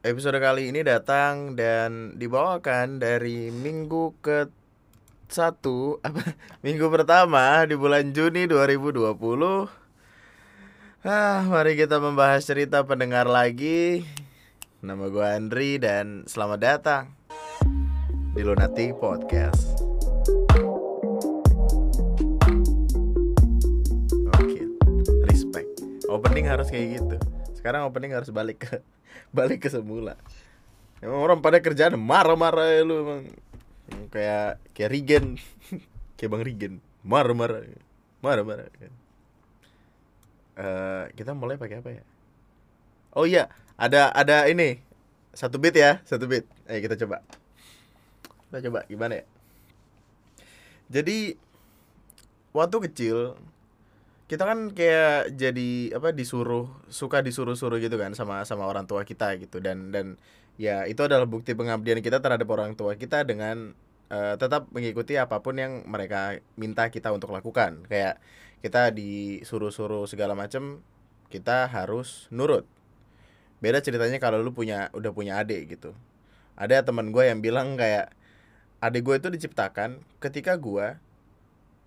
episode kali ini datang dan dibawakan dari minggu ke satu apa minggu pertama di bulan Juni 2020. Ah, mari kita membahas cerita pendengar lagi. Nama gue Andri dan selamat datang di Lunati Podcast. Oke, respect. Opening harus kayak gitu. Sekarang opening harus balik ke balik ke semula. Emang orang pada kerjaan marah-marah ya lu emang. Kayak kayak Rigen. kayak Bang Rigen. Marah-marah. Marah-marah. Eh, kita mulai pakai apa ya? Oh iya, ada ada ini. Satu bit ya, satu bit. Ayo kita coba. Kita coba gimana ya? Jadi waktu kecil kita kan kayak jadi apa disuruh suka disuruh-suruh gitu kan sama sama orang tua kita gitu. Dan dan ya itu adalah bukti pengabdian kita terhadap orang tua kita dengan eh, tetap mengikuti apa pun yang mereka minta kita untuk lakukan. Kayak kita disuruh-suruh segala macam kita harus nurut. Beda ceritanya kalau lu punya udah punya adik gitu. Ada teman gue yang bilang kayak adik gue itu diciptakan ketika gue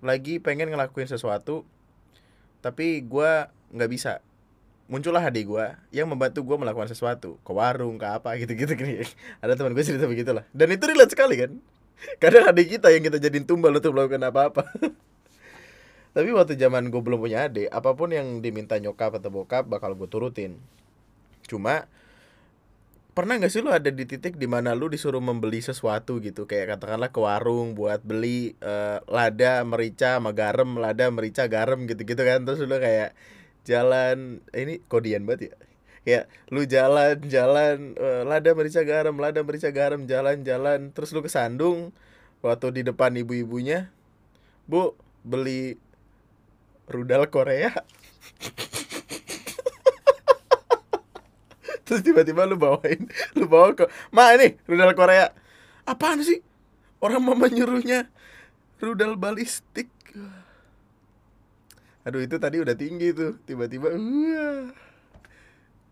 lagi pengen ngelakuin sesuatu tapi gua nggak bisa. Muncullah adik gua yang membantu gua melakukan sesuatu. Ke warung ke apa gitu-gitu. Gini ada teman gue cerita begitulah. Dan itu relate sekali kan? Kadang adik kita yang kita jadiin tumbal untuk melakukan apa-apa. Tapi waktu zaman gue belum punya adik apa pun yang diminta nyokap atau bokap bakal gue turutin. Cuma pernah nggak sih lu ada di titik di mana lu disuruh membeli sesuatu gitu? Kayak katakanlah ke warung buat beli eh, lada merica sama garam lada merica garam gitu-gitu kan. Terus lu kayak jalan eh, ini kodian banget ya? Kayak lu jalan jalan eh, lada merica garam lada merica garam jalan jalan. Terus lu kesandung waktu di depan ibu-ibunya bu beli rudal Korea terus tiba-tiba lu bawain lu bawa ke ma ini rudal Korea. Apaan sih? Orang mama nyuruhnya rudal balistik. Aduh itu tadi udah tinggi tuh. Tiba-tiba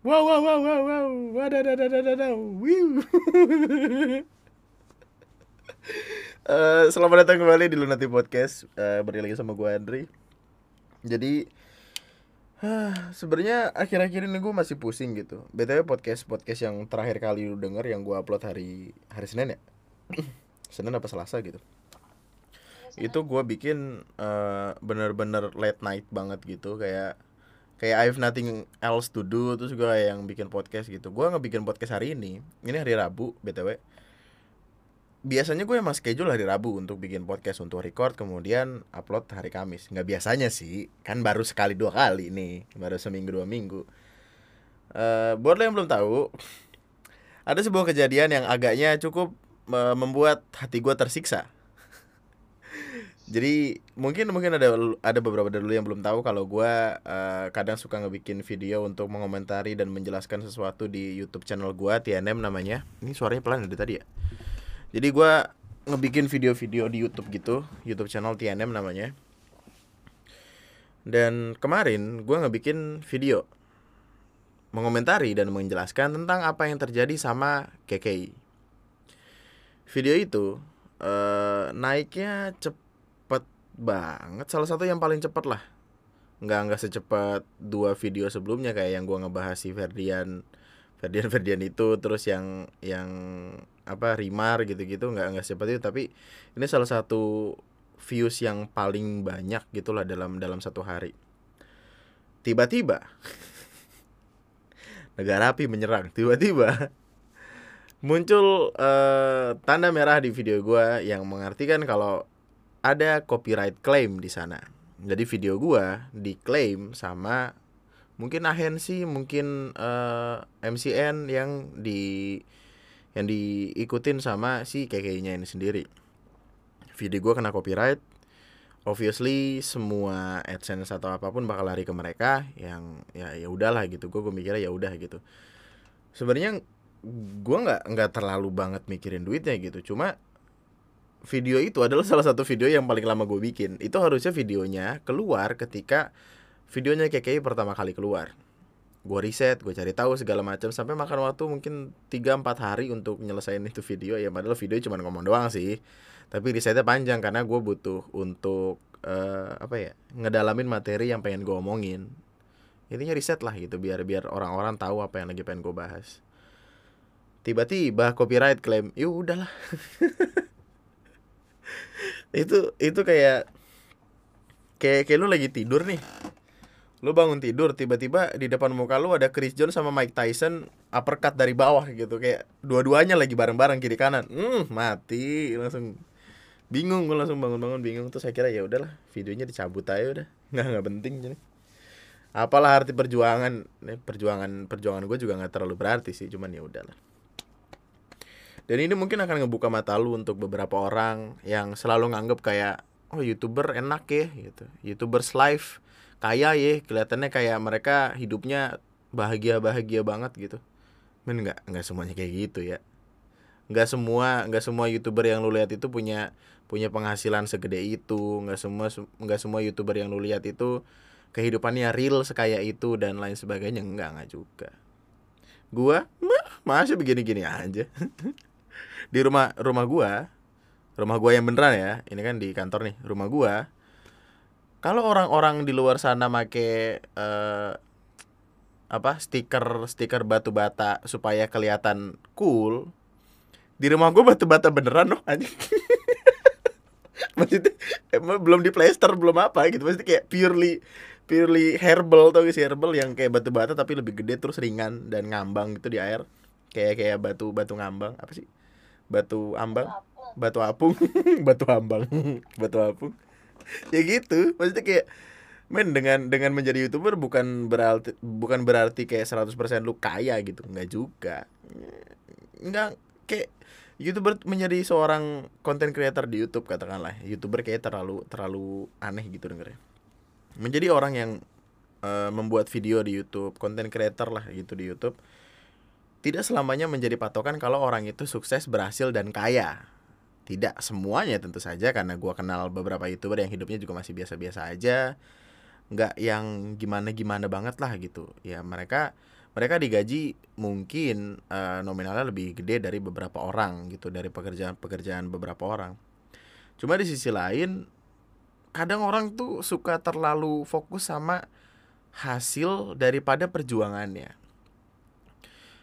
wow wow wow wow wow. Wadadadadadadaw wiu. Eh, selamat datang kembali di Lunati Podcast. Uh, Balik lagi sama gue Andri. Jadi sebenarnya akhir-akhir ini gue masih pusing gitu. BTW podcast podcast yang terakhir kali lu denger yang gue upload hari hari Senin ya. Senin apa Selasa gitu. Itu gue bikin eh, bener-bener late night banget gitu kayak kayak I have nothing else to do terus gue yang bikin podcast gitu. Gue ngebikin podcast hari ini. Ini hari Rabu BTW biasanya gue emang schedule hari Rabu untuk bikin podcast untuk record kemudian upload hari Kamis. Nggak biasanya sih. Kan baru sekali dua kali nih. Baru seminggu dua minggu. Eh buat lo yang belum tahu ada sebuah kejadian yang agaknya cukup eh, membuat hati gue tersiksa. Jadi mungkin mungkin ada ada beberapa dari lu yang belum tahu kalau gue eh, kadang suka ngebikin video untuk mengomentari dan menjelaskan sesuatu di YouTube channel gue TNM namanya. Ini suaranya pelan dari tadi ya jadi gua ngebikin video-video di YouTube gitu, YouTube channel TNM namanya. Dan kemarin gua ngebikin video mengomentari dan menjelaskan tentang apa yang terjadi sama KKI. Video itu eh, naiknya cepet banget, salah satu yang paling cepet lah. Nggak nggak secepat dua video sebelumnya kayak yang gua ngebahas si Ferdian Ferdian Ferdian itu terus yang yang apa Rimar gitu-gitu nggak nggak secepat itu. Tapi ini salah satu views yang paling banyak gitulah dalam dalam satu hari. Tiba-tiba negara api menyerang. Tiba-tiba muncul eh, tanda merah di video gua yang mengartikan kalau ada copyright claim di sana. Jadi video gua diklaim sama mungkin agensi mungkin eh, MCN yang di yang diikutin sama si KK-nya ini sendiri. Video gua kena copyright. Obviously semua AdSense atau apa pun bakal lari ke mereka yang ya ya udahlah gitu. Gue gue mikirnya ya udah gitu. Sebenarnya gue nggak nggak terlalu banget mikirin duitnya gitu. Cuma video itu adalah salah satu video yang paling lama gue bikin. Itu harusnya videonya keluar ketika videonya KKI pertama kali keluar gue riset gue cari tahu segala macam sampai makan waktu mungkin 3-4 hari untuk nyelesain itu video. Ya padahal video cuma ngomong doang sih. Tapi risetnya panjang karena gue butuh untuk uh, apa ya ngedalamin materi yang pengen gue omongin. Intinya riset lah gitu biar biar orang-orang tahu apa yang lagi pengen gue bahas. Tiba-tiba copyright claim ya udahlah. Itu itu kayak kayak kayak lu lagi tidur nih lu bangun tidur tiba-tiba di depan muka lu ada Chris Jones sama Mike Tyson uppercut dari bawah gitu. Kayak dua-duanya lagi bareng-bareng kiri kanan. Hmm mati. Langsung bingung gue langsung bangun-bangun bingung. Tuh saya kira ya udahlah videonya dicabut aja udah. Nggak nggak penting jadi. Apalah arti perjuangan. Nih perjuangan perjuangan gue juga nggak terlalu berarti sih cuman ya udahlah. Dan ini mungkin akan ngebuka mata lu untuk beberapa orang yang selalu nganggep kayak oh youtuber enak ya gitu. Youtubers live kaya ya kelihatannya kayak mereka hidupnya bahagia bahagia banget gitu. Men nggak nggak semuanya kayak gitu ya. Nggak semua nggak semua youtuber yang lu lihat itu punya punya penghasilan segede itu. Nggak semua nggak semua youtuber yang lu lihat itu kehidupannya real sekaya itu dan lain sebagainya. Nggak nggak juga. Gua mah masih begini-gini aja. Di rumah rumah gua rumah gua yang beneran ya ini kan di kantor nih rumah gua kalau orang-orang di luar sana make uh, apa stiker stiker batu bata supaya kelihatan cool di rumah gue batu bata beneran loh aja maksudnya emang belum di plaster belum apa gitu. Maksudnya kayak purely purely herbal tau gak sih? Herbal yang kayak batu bata tapi lebih gede terus ringan dan ngambang gitu di air. Kayak kayak batu batu ngambang. Apa sih? Batu ambang? Batu apung. Batu ambang. Batu apung ya gitu. Maksudnya kayak men dengan dengan menjadi youtuber bukan berarti bukan berarti kayak 100% lu kaya gitu. Nggak juga. Nggak kayak youtuber menjadi seorang content creator di YouTube katakanlah. Youtuber kayak terlalu terlalu aneh gitu dengernya. Menjadi orang yang uh, membuat video di YouTube content creator lah gitu di YouTube tidak selamanya menjadi patokan kalau orang itu sukses berhasil dan kaya tidak semuanya tentu saja karena gue kenal beberapa youtuber yang hidupnya juga masih biasa-biasa aja. Nggak yang gimana-gimana banget lah gitu. Ya mereka mereka digaji mungkin uh, nominalnya lebih gede dari beberapa orang gitu dari pekerjaan-pekerjaan beberapa orang. Cuma di sisi lain kadang orang tuh suka terlalu fokus sama hasil daripada perjuangannya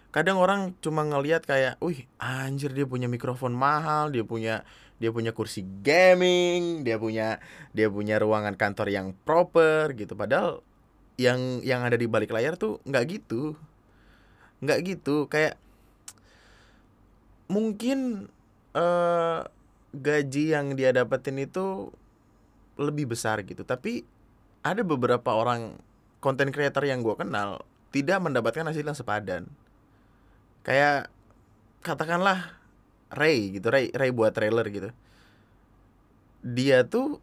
kadang orang cuma ngelihat kayak, wih anjir dia punya mikrofon mahal, dia punya dia punya kursi gaming, dia punya dia punya ruangan kantor yang proper gitu. Padahal yang yang ada di balik layar tuh nggak gitu, nggak gitu. Kayak mungkin uh, gaji yang dia dapetin itu lebih besar gitu. Tapi ada beberapa orang konten creator yang gue kenal tidak mendapatkan hasil yang sepadan kayak katakanlah Ray gitu Ray Ray buat trailer gitu. Dia tuh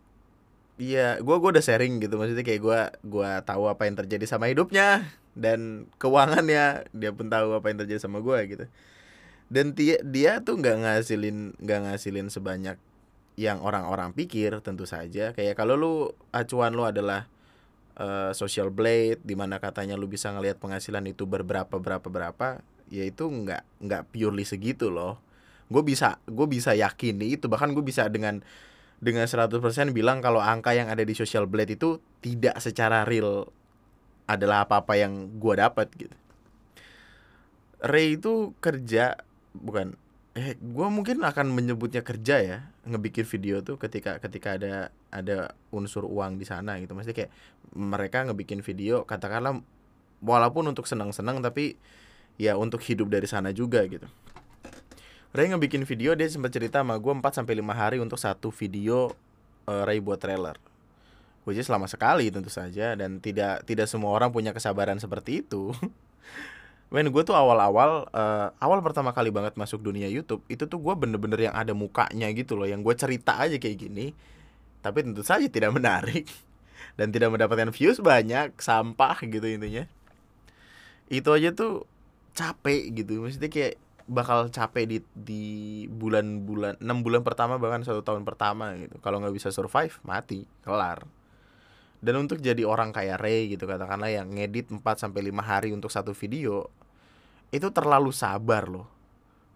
ya gue gue udah sharing gitu maksudnya kayak gue gue tahu apa yang terjadi sama hidupnya dan keuangannya dia pun tahu apa yang terjadi sama gue gitu. Dan dia dia tuh nggak ngasilin nggak ngasilin sebanyak yang orang-orang pikir tentu saja. Kayak kalau lu acuan lu adalah uh, social blade di mana katanya lu bisa ngelihat penghasilan itu berberapa berapa berapa ya itu nggak nggak purely segitu loh. Gue bisa gue bisa yakin itu. Bahkan gue bisa dengan dengan 100% bilang kalau angka yang ada di social blade itu tidak secara real adalah apa-apa yang gue dapat gitu. Ray itu kerja bukan eh gue mungkin akan menyebutnya kerja ya ngebikin video tuh ketika ketika ada ada unsur uang di sana gitu. Maksudnya kayak mereka ngebikin video katakanlah walaupun untuk senang-senang tapi ya untuk hidup dari sana juga gitu. Ray ngebikin video dia sempat cerita sama gue 4 sampai lima hari untuk satu video uh, Ray buat trailer. Which is lama sekali tentu saja dan tidak tidak semua orang punya kesabaran seperti itu. Men gue tuh awal-awal uh, awal pertama kali banget masuk dunia YouTube itu tuh gue bener-bener yang ada mukanya gitu loh yang gue cerita aja kayak gini. Tapi tentu saja tidak menarik. Dan tidak mendapatkan views banyak sampah gitu intinya. Itu aja tuh capek gitu. Maksudnya kayak bakal capek di di bulan-bulan enam bulan pertama bahkan satu tahun pertama gitu. Kalau nggak bisa survive mati kelar. Dan untuk jadi orang kayak Ray gitu katakanlah yang ngedit 4 sampai lima hari untuk satu video itu terlalu sabar loh.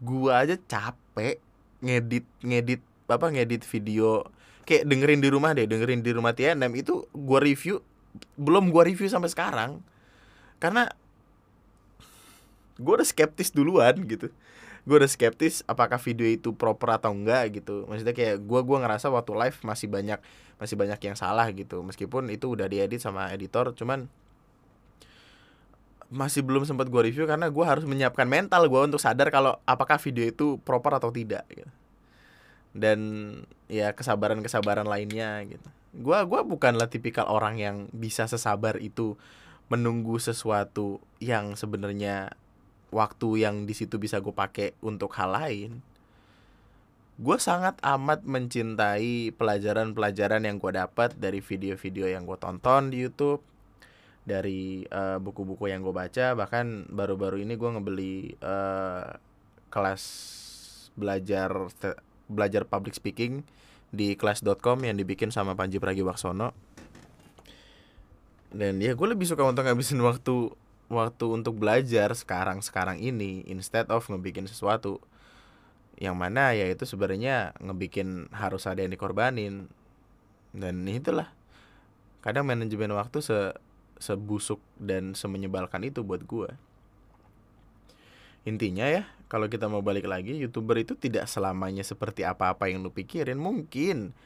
Gua aja capek ngedit ngedit apa ngedit video. Kayak dengerin di rumah deh dengerin di rumah TNM itu gua review belum gua review sampai sekarang. Karena gua udah skeptis duluan gitu. Gue udah skeptis apakah video itu proper atau enggak gitu. Maksudnya kayak gue gua ngerasa waktu live masih banyak masih banyak yang salah gitu. Meskipun itu udah diedit sama editor cuman masih belum sempat gue review karena gue harus menyiapkan mental gue untuk sadar kalau apakah video itu proper atau tidak gitu. Dan ya kesabaran kesabaran lainnya gitu. Gue gua bukanlah tipikal orang yang bisa sesabar itu menunggu sesuatu yang sebenarnya waktu yang di situ bisa gue pakai untuk hal lain gue sangat amat mencintai pelajaran-pelajaran yang gue dapat dari video-video yang gue tonton di YouTube dari eh, buku-buku yang gue baca. Bahkan baru-baru ini gue ngebeli uh, kelas belajar belajar public speaking di kelas.com yang dibikin sama Panji Pragiwaksono. Dan ya gue lebih suka untuk ngabisin waktu waktu untuk belajar sekarang sekarang ini instead of ngebikin sesuatu yang mana ya itu sebenarnya ngebikin harus ada yang dikorbanin. Dan itulah kadang manajemen waktu se sebusuk dan semenyebalkan itu buat gue intinya ya kalau kita mau balik lagi youtuber itu tidak selamanya seperti apa-apa yang lu pikirin mungkin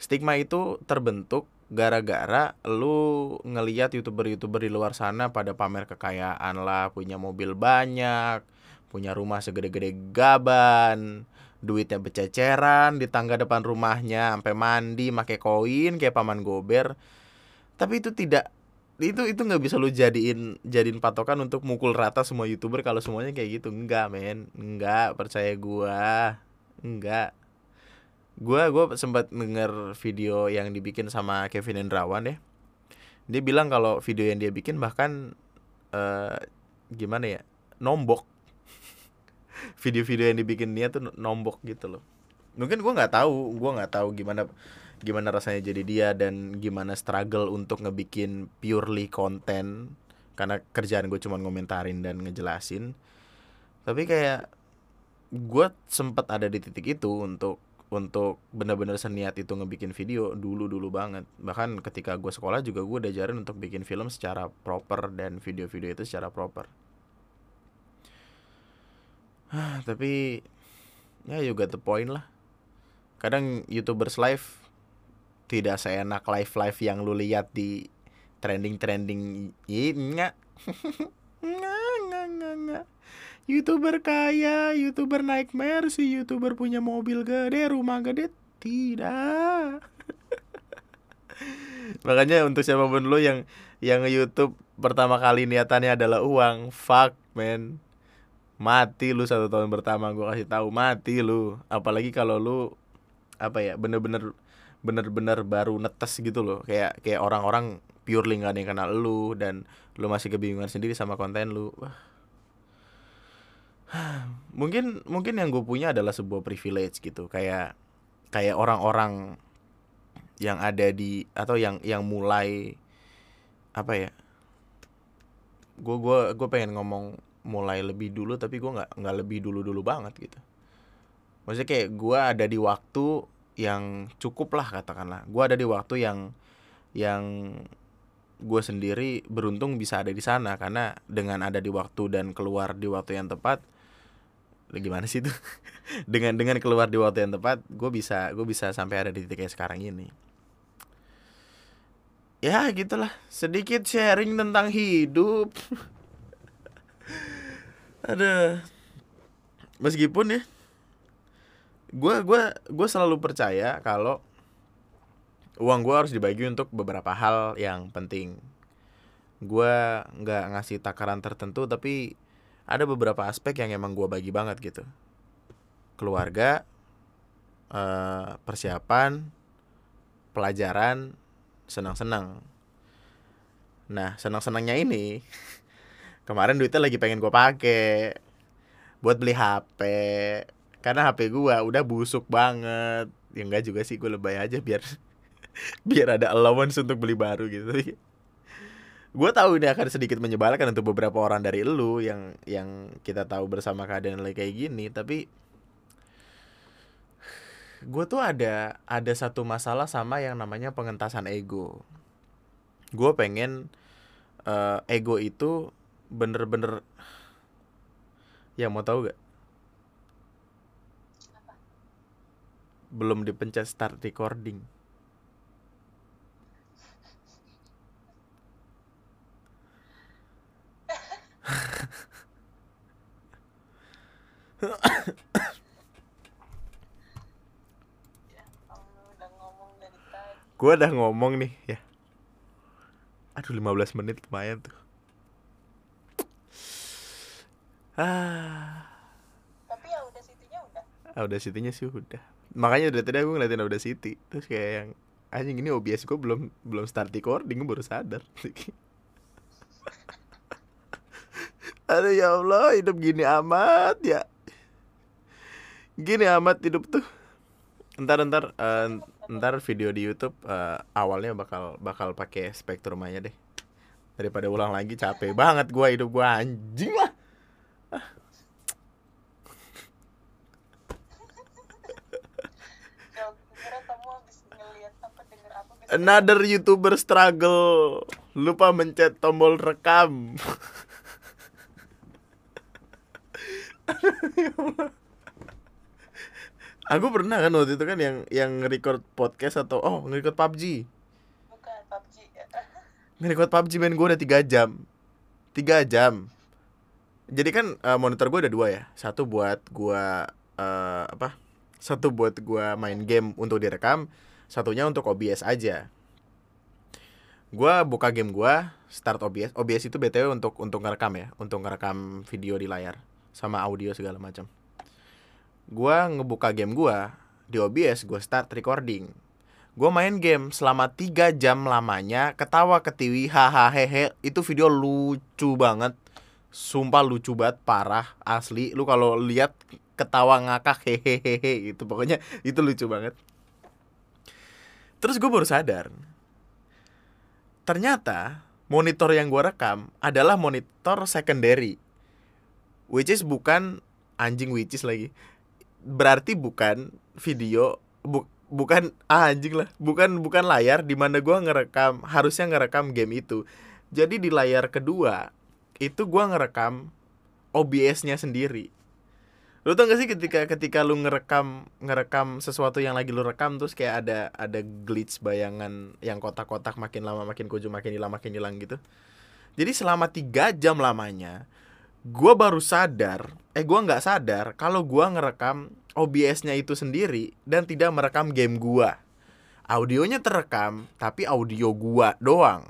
stigma itu terbentuk gara-gara lu ngeliat youtuber-youtuber di luar sana pada pamer kekayaan lah, punya mobil banyak, punya rumah segede-gede gaban, duitnya bececeran di tangga depan rumahnya, sampai mandi pakai koin kayak paman gober. Tapi itu tidak itu itu nggak bisa lu jadiin jadiin patokan untuk mukul rata semua youtuber kalau semuanya kayak gitu. Enggak men. Enggak percaya gua. Enggak gua gua sempat denger video yang dibikin sama Kevin Hendrawan ya. Dia bilang kalau video yang dia bikin bahkan uh, gimana ya nombok. Video-video yang dibikin dia tuh nombok gitu loh. Mungkin gua nggak tahu gua nggak tahu gimana gimana rasanya jadi dia dan gimana struggle untuk ngebikin purely konten. Karena kerjaan gue cuma ngomentarin dan ngejelasin. Tapi kayak gue sempat ada di titik itu untuk untuk benar-benar seniat itu ngebikin video dulu dulu banget bahkan ketika gue sekolah juga gue diajarin untuk bikin film secara proper dan video-video itu secara proper tapi ya juga the point lah kadang youtubers live tidak seenak live live yang lu lihat di trending trending ini nggak nggak nggak nggak youtuber kaya youtuber naik mercy youtuber punya mobil gede rumah gede tidak. Makanya untuk siapa pun lo yang yang YouTube pertama kali niatannya adalah uang fuck man. Mati lu satu tahun pertama gue kasih tahu mati lu. Apalagi kalau lu apa ya bener-bener bener-bener baru netes gitu loh. Kayak kayak orang-orang purely gak ada yang kenal lu dan lu masih kebingungan sendiri sama konten lu. Wah mungkin mungkin yang gue punya adalah sebuah privilege gitu. Kayak kayak orang-orang yang ada di atau yang yang mulai apa ya gue gue gue pengen ngomong mulai lebih dulu tapi gue nggak nggak lebih dulu dulu banget gitu. Maksudnya kayak gue ada di waktu yang cukup lah katakanlah. Gue ada di waktu yang yang gue sendiri beruntung bisa ada di sana karena dengan ada di waktu dan keluar di waktu yang tepat gimana sih itu? Dengan dengan keluar di waktu yang tepat gue bisa gue bisa sampai ada di titik kayak sekarang ini. Ya gitulah. Sedikit sharing tentang hidup. Ada meskipun ya gue gue gue selalu percaya kalau uang gue harus dibagi untuk beberapa hal yang penting. Gue nggak ngasih takaran tertentu tapi ada beberapa aspek yang emang gue bagi banget gitu. Keluarga uh, persiapan pelajaran senang-senang. Nah senang-senangnya ini kemarin duitnya lagi pengen gue pakai buat beli HP karena HP gue udah busuk banget. Ya enggak juga sih gue lebay aja biar biar ada allowance untuk beli baru gitu gue tahu ini akan sedikit menyebalkan untuk beberapa orang dari lu yang yang kita tahu bersama keadaan lagi kayak gini tapi gue tuh ada ada satu masalah sama yang namanya pengentasan ego. Gue pengen uh, ego itu bener-bener ya mau tahu gak belum dipencet start recording gue udah ngomong nih ya. Aduh 15 menit lumayan tuh. Ah tapi ya udah. City-nya udah ah udah city-nya sih udah. Makanya dari tadi aku ngeliatin udah city terus kayak yang anjing ini OBS gue belum belum start recording gue baru sadar aduh ya Allah hidup gini amat ya. Gini amat hidup tuh. Ntar ntar uh, ntar video di YouTube uh, awalnya bakal bakal pakai spektrum aja deh. Daripada ulang lagi capek banget gua hidup gua anjing lah. Another YouTuber struggle. Lupa mencet tombol rekam Aku pernah kan waktu itu kan yang yang record podcast atau oh nge-record PUBG. Bukan PUBG. nge-record PUBG main gue udah tiga jam. tiga jam. Jadi kan uh, monitor gue ada dua ya. Satu buat gue uh, apa? Satu buat gue main game untuk direkam, satunya untuk OBS aja. Gue buka game gue, start OBS. OBS itu btw untuk untuk ngerekam ya, untuk ngerekam video di layar sama audio segala macam. Gue ngebuka game gue di OBS gue start recording. Gue main game selama 3 jam lamanya ketawa ketiwi hahaha hehe itu video lucu banget. Sumpah lucu banget parah asli. Lu kalau lihat ketawa ngakak hehehe itu pokoknya itu lucu banget. Terus gue baru sadar ternyata monitor yang gue rekam adalah monitor secondary which is bukan anjing which is lagi. Berarti bukan video bu, bukan ah, anjing lah. Bukan bukan layar di mana gua ngerekam harusnya ngerekam game itu. Jadi di layar kedua itu gua ngerekam OBS-nya sendiri. Lu tau gak sih ketika ketika lu ngerekam ngerekam sesuatu yang lagi lu rekam terus kayak ada ada glitch bayangan yang kotak-kotak makin lama makin kuju makin hilang makin hilang gitu? Jadi selama tiga jam lamanya gue baru sadar eh gue nggak sadar kalau gue ngerekam OBS-nya itu sendiri dan tidak merekam game gue audionya terekam tapi audio gue doang.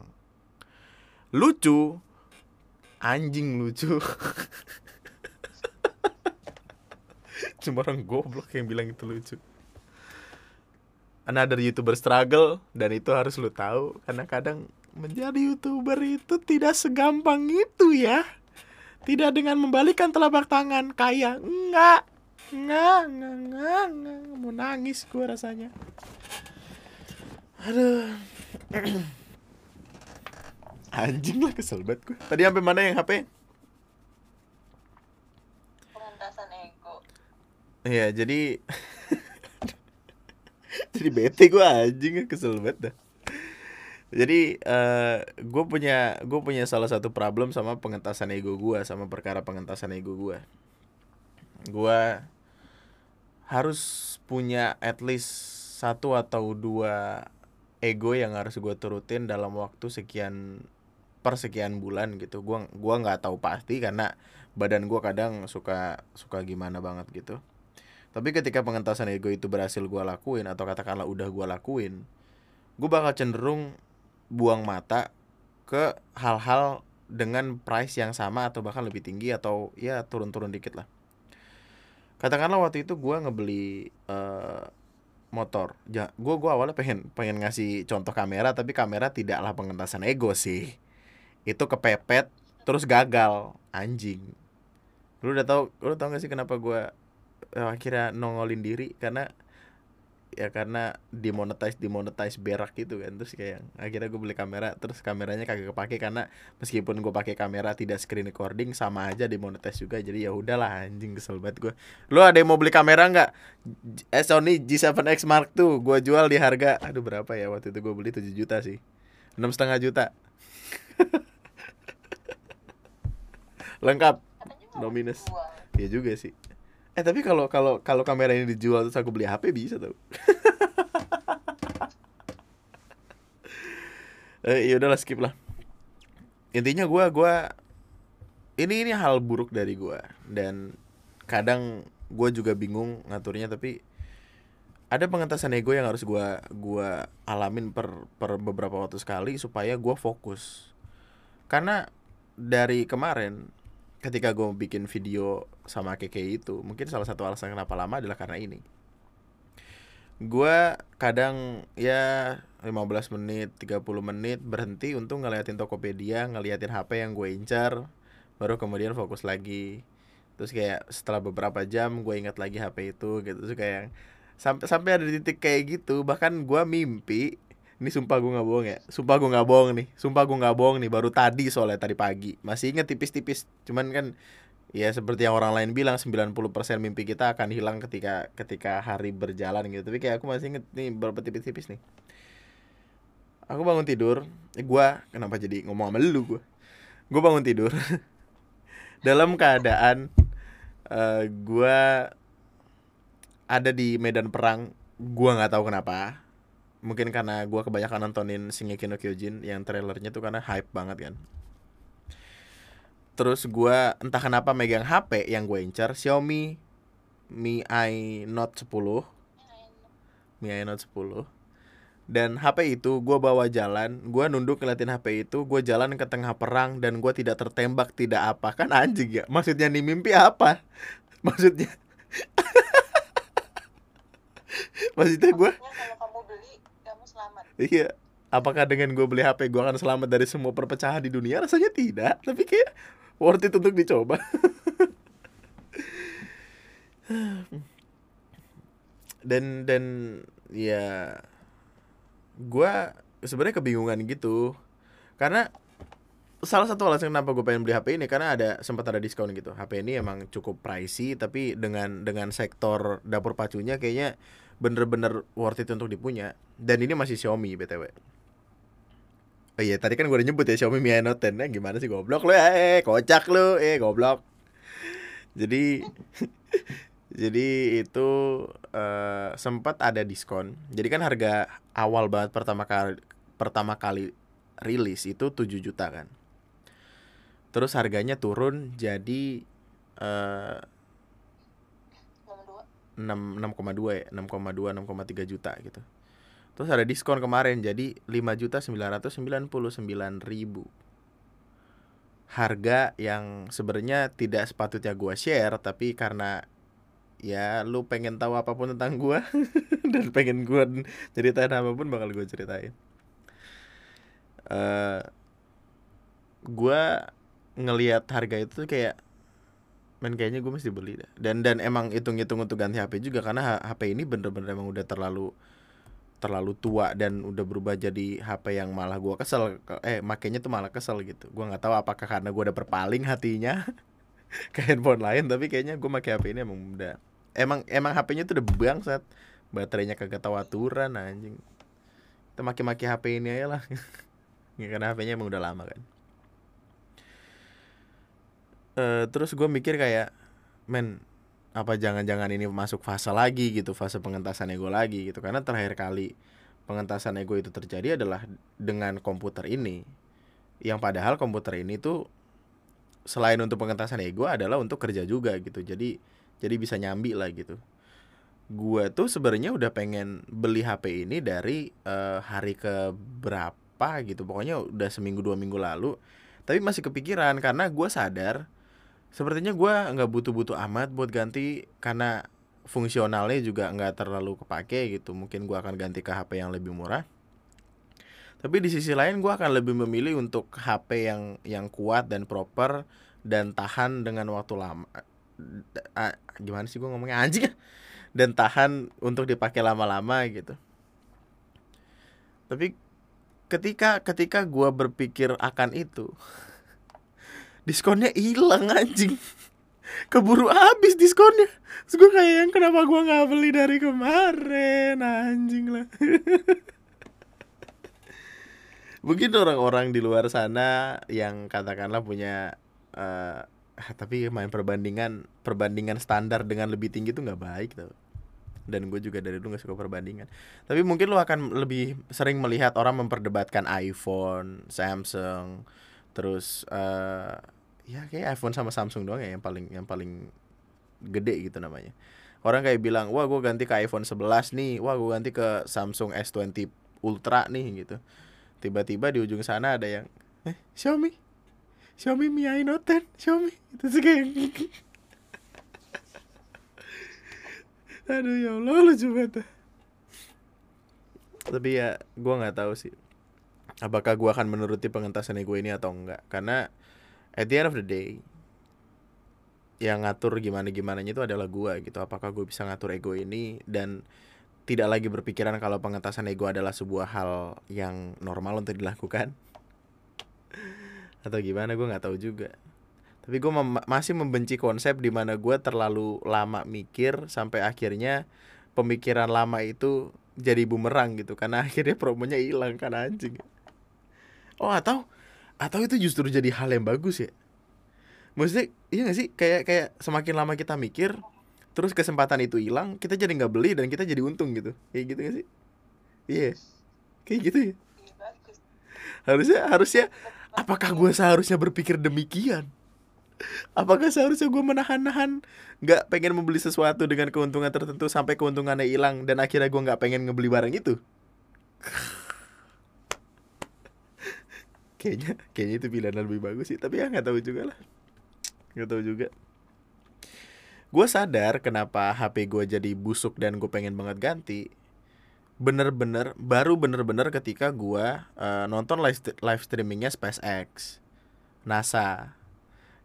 Lucu. Anjing lucu. Cuma orang goblok yang bilang itu lucu. Another youtuber struggle dan itu harus lu tahu karena kadang menjadi youtuber itu tidak segampang itu ya tidak dengan membalikan telapak tangan kayak enggak. Enggak enggak enggak, enggak. mau nangis gue rasanya. Aduh. Anjing lah kesel banget gue tadi sampai mana yang HP pengentasan ego. Iya jadi jadi bete gue anjing. Kesel banget dah jadi uh, eh, gue punya gue punya salah satu problem sama pengentasan ego gue sama perkara pengentasan ego gue gue harus punya at least satu atau dua ego yang harus gue turutin dalam waktu sekian per sekian bulan gitu. Gue gua nggak tahu pasti karena badan gue kadang suka suka gimana banget gitu. Tapi ketika pengentasan ego itu berhasil gue lakuin atau katakanlah udah gue lakuin gue bakal cenderung buang mata ke hal-hal dengan price yang sama atau bahkan lebih tinggi atau ya turun-turun dikit lah. Katakanlah waktu itu gue ngebeli uh, motor. Ja, gue gua awalnya pengen pengen ngasih contoh kamera tapi kamera tidaklah pengentasan ego sih. Itu kepepet terus gagal. Anjing. Lu udah tau lu tau gak sih kenapa gue uh, akhirnya nongolin diri? Karena ya karena dimonetize dimonetize berak gitu kan. Terus kayak akhirnya gue beli kamera terus kameranya kagak kepake karena meskipun gue pakai kamera tidak screen recording sama aja dimonetize juga. Jadi ya udahlah anjing kesel banget gue lo ada yang mau beli kamera nggak? Eh Sony G7X Mark II gue jual di harga aduh berapa ya waktu itu gue beli? 7 juta sih. Enam setengah juta. Lengkap. No minus. Iya juga sih. Eh tapi kalau kalau kalau kamera ini dijual terus aku beli HP bisa tau. eh ya udahlah skip lah. Intinya gua gua ini ini hal buruk dari gua dan kadang gua juga bingung ngaturnya tapi ada pengentasan ego yang harus gua gua alamin per per beberapa waktu sekali supaya gua fokus. Karena dari kemarin ketika gue bikin video sama Keke itu mungkin salah satu alasan kenapa lama adalah karena ini. Gue kadang ya 15 menit 30 menit berhenti untuk ngeliatin Tokopedia ngeliatin HP yang gue incar baru kemudian fokus lagi. Terus kayak setelah beberapa jam gue ingat lagi HP itu gitu. Terus kayak sampai sampai ada di titik kayak gitu bahkan gue mimpi ini sumpah gue nggak bohong ya sumpah gue nggak bohong nih sumpah gue nggak bohong nih baru tadi soalnya tadi pagi. Masih inget tipis-tipis cuman kan ya seperti yang orang lain bilang 90% mimpi kita akan hilang ketika ketika hari berjalan gitu. Tapi kayak aku masih inget nih berapa tipis-tipis nih. Aku bangun tidur eh, gue kenapa jadi ngomong sama lu gue gue bangun tidur dalam keadaan eh gue ada di medan perang gue nggak tahu kenapa. Mungkin karena gue kebanyakan nontonin Shingeki no Kyojin yang trailernya tuh karena hype banget kan terus gue entah kenapa megang HP yang gue incar Xiaomi Mi I Note 10 Mi I Note 10 dan HP itu gue bawa jalan gue nunduk ngeliatin HP itu gue jalan ke tengah perang dan gue tidak tertembak tidak apa kan anjing ya maksudnya nih mimpi apa maksudnya maksudnya gue Maksudnya kalau kamu beli kamu selamat Iya. Apakah dengan gue beli HP gue akan selamat dari semua perpecahan di dunia? Rasanya tidak. Tapi kayak worth it untuk dicoba. dan dan ya gue sebenarnya kebingungan gitu. Karena salah satu alasan kenapa gue pengen beli HP ini karena ada sempat ada diskon gitu. HP ini emang cukup pricey tapi dengan dengan sektor dapur pacunya kayaknya bener-bener worth it untuk dipunya. Dan ini masih Xiaomi btw Oh iya tadi kan gue udah nyebut ya Xiaomi Mi Note 10 eh, gimana sih goblok lu eh kocak lu eh goblok. Jadi jadi itu eh, sempat ada diskon. Jadi kan harga awal banget pertama kali pertama kali rilis itu 7 juta kan. Terus harganya turun jadi eh, nomor 6 6,2 ya dua 6,2 6,3 juta gitu terus ada diskon kemarin jadi 5 juta 999 ribu harga yang sebenarnya tidak sepatutnya gua share tapi karena ya lu pengen tahu apa pun tentang gua dan pengen gua ceritain apa pun bakal gua ceritain eh gua ngelihat harga itu kayak men kayaknya gue mesti beli dah. dan dan emang hitung-hitung untuk ganti HP juga karena HP ini bener-bener emang udah terlalu terlalu tua dan udah berubah jadi HP yang malah gua kesel eh makainya tuh malah kesel gitu. Gua nggak tahu apakah karena gua udah berpaling hatinya ke handphone lain tapi kayaknya gue pakai HP ini emang udah emang emang HP-nya tuh udah bangsat baterainya kagak tahu aturan anjing. Kita maki-maki HP ini aja lah. Ya, karena HP-nya emang udah lama kan. Eh, terus gue mikir kayak men apa jangan-jangan ini masuk fase lagi gitu fase pengentasan ego lagi gitu. Karena terakhir kali pengentasan ego itu terjadi adalah dengan komputer ini. Yang padahal komputer ini tuh selain untuk pengentasan ego adalah untuk kerja juga gitu. Jadi jadi bisa nyambi lah gitu. Gue tuh sebenarnya udah pengen beli HP ini dari eh, hari ke berapa gitu. Pokoknya udah seminggu dua minggu lalu. Tapi masih kepikiran karena gue sadar sepertinya gue nggak butuh-butuh amat buat ganti karena fungsionalnya juga nggak terlalu kepake gitu. Mungkin gue akan ganti ke HP yang lebih murah. Tapi di sisi lain gue akan lebih memilih untuk HP yang yang kuat dan proper dan tahan dengan waktu lama. Ah, gimana sih gue ngomongnya? Anjing. Dan tahan untuk dipakai lama-lama gitu. Tapi ketika ketika gue berpikir akan itu diskonnya hilang anjing. Keburu habis diskonnya. Terus gue kayak yang kenapa gue nggak beli dari kemarin anjing lah. Mungkin orang-orang di luar sana yang katakanlah punya uh, tapi main perbandingan perbandingan standar dengan lebih tinggi itu nggak baik tuh dan gue juga dari dulu gak suka perbandingan. Tapi mungkin lo akan lebih sering melihat orang memperdebatkan iPhone Samsung terus uh, ya kayak iPhone sama Samsung doang ya yang paling yang paling gede gitu namanya. Orang kayak bilang wah gue ganti ke iPhone 11 nih. Wah gue ganti ke Samsung S20 Ultra nih gitu. Tiba-tiba di ujung sana ada yang eh Xiaomi? Xiaomi Mi A Note 10 Xiaomi? Itu sih kayak aduh ya Allah lucu banget. Tapi ya gue nggak tahu sih apakah gue akan menuruti pengentasan ego ini atau enggak. Karena at the end of the day yang ngatur gimana gimana itu adalah gue gitu. Apakah gue bisa ngatur ego ini dan tidak lagi berpikiran kalau pengentasan ego adalah sebuah hal yang normal untuk dilakukan? Atau gimana? Gue nggak tahu juga. Tapi gue mem masih membenci konsep di mana gue terlalu lama mikir sampai akhirnya pemikiran lama itu jadi bumerang gitu. Karena akhirnya promonya hilang kan anjing. Oh atau atau itu justru jadi hal yang bagus ya? Maksudnya iya gak sih? Kayak kayak semakin lama kita mikir terus kesempatan itu hilang kita jadi nggak beli dan kita jadi untung gitu. Kayak gitu gak sih? Iya. Yeah. kayak gitu ya? Harusnya harusnya apakah gue seharusnya berpikir demikian? Apakah seharusnya gue menahan-nahan nggak pengen membeli sesuatu dengan keuntungan tertentu sampai keuntungannya hilang dan akhirnya gue nggak pengen ngebeli barang itu kayaknya kayaknya itu pilihan lebih bagus sih tapi ya nggak tahu juga lah. Nggak tahu juga. Gue sadar kenapa HP gue jadi busuk dan gue pengen banget ganti. Bener-bener baru bener-bener ketika gue uh, nonton live live streamingnya SpaceX NASA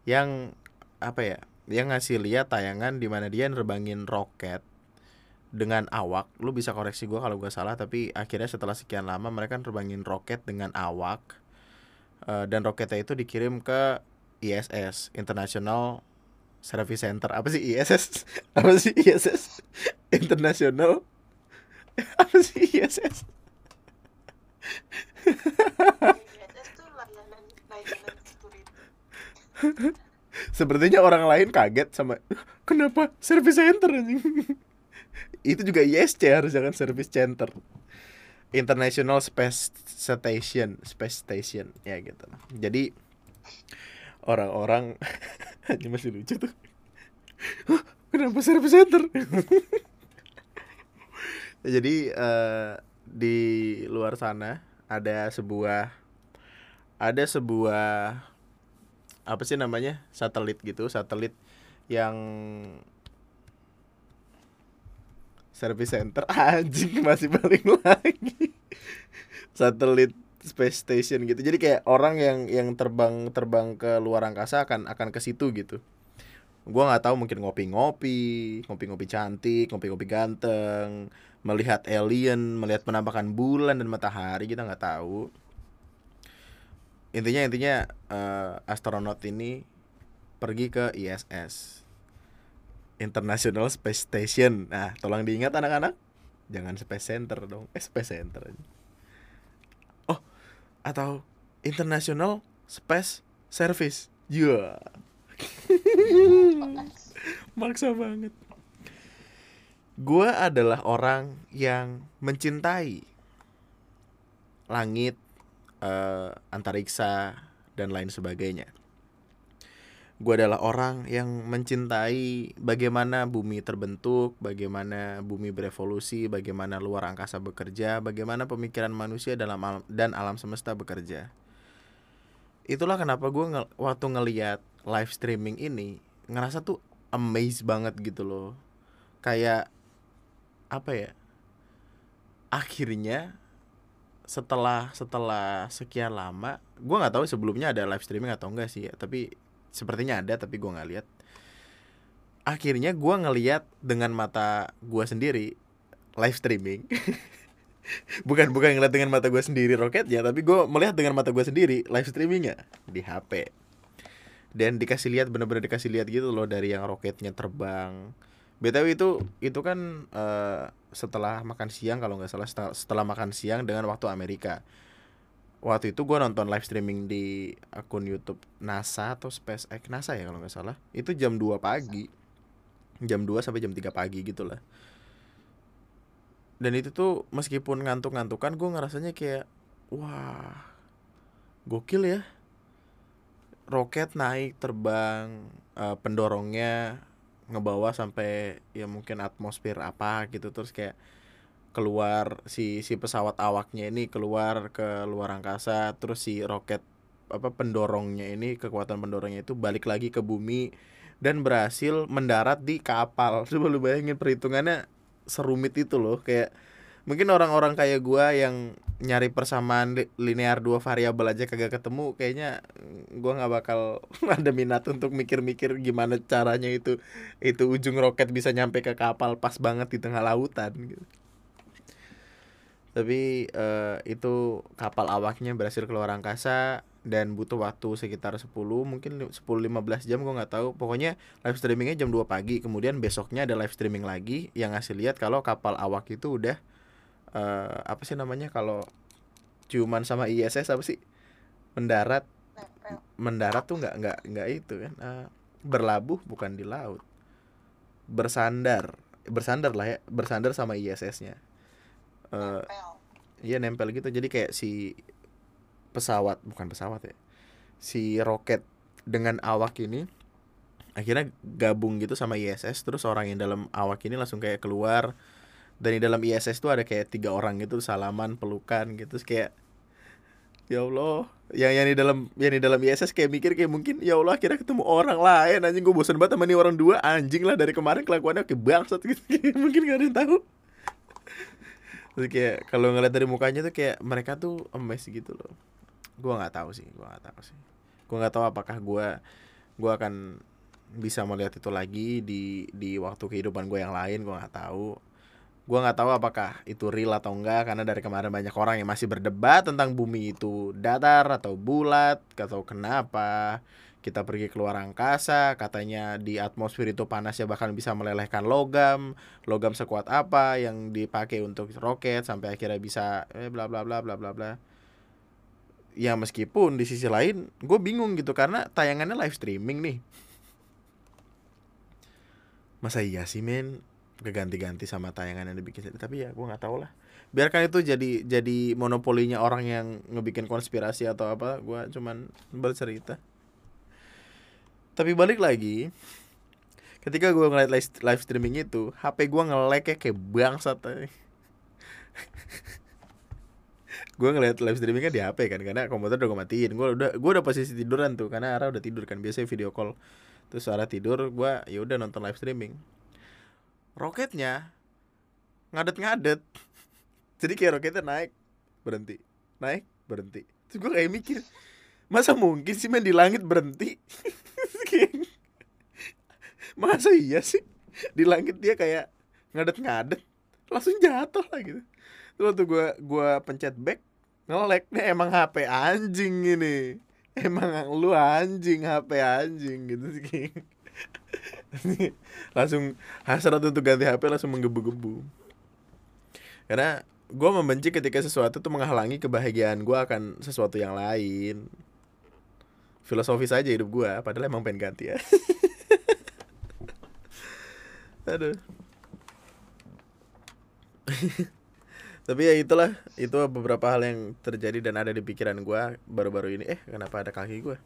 yang apa ya yang ngasih lihat tayangan di mana dia nerbangin roket dengan awak. Lu bisa koreksi gue kalau gue salah tapi akhirnya setelah sekian lama mereka nerbangin roket dengan awak uh, dan roketnya itu dikirim ke ISS International Service Center. Apa sih ISS apa sih ISS International? Apa sih ISS Sepertinya orang lain kaget sama kenapa service center anjing. Itu juga ISC harus jangan service center. International Space Station, Space Station. Ya gitu. Jadi orang-orang ini masih lucu tuh. Kenapa service center jadi uh, di luar sana ada sebuah ada sebuah apa sih namanya? Satelit gitu satelit yang service center. Anjing masih balik lagi. Satelit space station gitu. Jadi kayak orang yang yang terbang terbang ke luar angkasa akan akan ke situ gitu. Gua nggak tahu mungkin ngopi-ngopi ngopi-ngopi cantik ngopi-ngopi ganteng melihat alien melihat penampakan bulan dan matahari kita nggak tahu. Intinya intinya uh, astronot ini pergi ke ISS International Space Station nah tolong diingat anak-anak jangan Space Center dong eh, Space Center aja atau International Space Service. Ya. Yeah. Maksa banget. Gue adalah orang yang mencintai langit, uh, antariksa, dan lain sebagainya gue adalah orang yang mencintai bagaimana bumi terbentuk, bagaimana bumi berevolusi, bagaimana luar angkasa bekerja, bagaimana pemikiran manusia dalam alam, dan alam semesta bekerja. Itulah kenapa gue nge waktu ngeliat live streaming ini ngerasa tuh amazed banget gitu loh. Kayak apa ya? Akhirnya setelah setelah sekian lama, gue nggak tahu sebelumnya ada live streaming atau enggak sih ya, tapi sepertinya ada tapi gue nggak lihat. Akhirnya gue ngeliat dengan mata gue sendiri live streaming. Bukan bukan ngeliat dengan mata gue sendiri roketnya tapi gue melihat dengan mata gue sendiri live streamingnya di HP dan dikasih lihat bener-bener dikasih lihat gitu loh dari yang roketnya terbang. Btw itu itu kan uh, setelah makan siang kalau nggak salah setelah, setelah makan siang dengan waktu Amerika waktu itu gue nonton live streaming di akun YouTube NASA atau SpaceX NASA ya kalau nggak salah. Itu jam 2 pagi. Jam 2 sampai jam 3 pagi gitu lah. Dan itu tuh meskipun ngantuk-ngantukan gue ngerasanya kayak wah gokil ya. Roket naik terbang uh, pendorongnya ngebawa sampai ya mungkin atmosfer apa gitu. Terus kayak keluar si si pesawat awaknya ini keluar ke luar angkasa terus si roket apa pendorongnya ini kekuatan pendorongnya itu balik lagi ke bumi dan berhasil mendarat di kapal. Coba lu bayangin perhitungannya serumit itu loh kayak mungkin orang-orang kayak gua yang nyari persamaan linear dua variabel aja kagak ketemu kayaknya gua nggak bakal ada minat untuk mikir-mikir gimana caranya itu itu ujung roket bisa nyampe ke kapal pas banget di tengah lautan gitu tapi uh, itu kapal awaknya berhasil keluar angkasa dan butuh waktu sekitar 10 mungkin 10 15 jam gue nggak tahu. Pokoknya live streamingnya jam 2 pagi kemudian besoknya ada live streaming lagi yang ngasih lihat kalau kapal awak itu udah uh, apa sih namanya kalau cuman sama ISS apa sih? Mendarat. Mendarat tuh nggak nggak nggak itu kan uh, berlabuh bukan di laut. Bersandar bersandar lah ya bersandar sama ISS-nya uh, iya nempel gitu. Jadi kayak si pesawat bukan pesawat ya si roket dengan awak ini akhirnya gabung gitu sama ISS terus orang yang dalam awak ini langsung kayak keluar. Dan di dalam ISS tuh ada kayak tiga orang gitu salaman pelukan gitu. Terus kayak ya Allah. Yang yang di dalam yang di dalam ISS kayak mikir kayak mungkin ya Allah akhirnya ketemu orang lain. Anjing gue bosan banget sama nih orang dua. Anjing lah dari kemarin kelakuannya kayak bangsat gitu. Mungkin gak ada yang tahu Terus kayak kalau ngeliat dari mukanya tuh kayak mereka tuh emes gitu loh. Gua nggak tahu sih, gua nggak tahu sih. Gua nggak tahu apakah gua gua akan bisa melihat itu lagi di di waktu kehidupan gue yang lain gua nggak tahu gue nggak tahu apakah itu real atau enggak karena dari kemarin banyak orang yang masih berdebat tentang bumi itu datar atau bulat atau kenapa kita pergi keluar angkasa katanya di atmosfer itu panasnya bahkan bisa melelehkan logam. Logam sekuat apa yang dipakai untuk roket sampai akhirnya bisa eh bla bla bla bla bla bla. Ya meskipun di sisi lain gue bingung gitu karena tayangannya live streaming nih. Masa iya sih men? Keganti-ganti sama tayangan yang dibikin tapi ya gue nggak tahu lah biarkan itu jadi jadi monopolinya orang yang ngebikin konspirasi atau apa gue cuman bercerita tapi balik lagi ketika gue ngeliat live, streaming itu HP gue ngelek kayak bangsat gue ngeliat live streamingnya di HP kan karena komputer udah gue matiin. Gue udah gue udah posisi tiduran tuh karena Ara udah tidur kan biasanya video call. Terus Ara tidur gue ya udah nonton live streaming. Roketnya ngadet-ngadet. Jadi kayak roketnya naik berhenti. Naik berhenti. Terus gue kayak mikir masa mungkin sih main di langit berhenti masa iya sih? Di langit dia kayak ngadet-ngadet. Langsung jatuh lah gitu. Tuh waktu gue gua pencet back ngelek nih emang HP anjing ini. Emang lu anjing HP anjing gitu sih. Langsung hasrat untuk ganti HP langsung menggebu-gebu. Karena gue membenci ketika sesuatu tuh menghalangi kebahagiaan gue akan sesuatu yang lain. Filosofis aja hidup gue padahal emang pengen ganti ya aduh. Tapi ya itulah itu beberapa hal yang terjadi dan ada di pikiran gue baru-baru ini. Eh kenapa ada kaki gue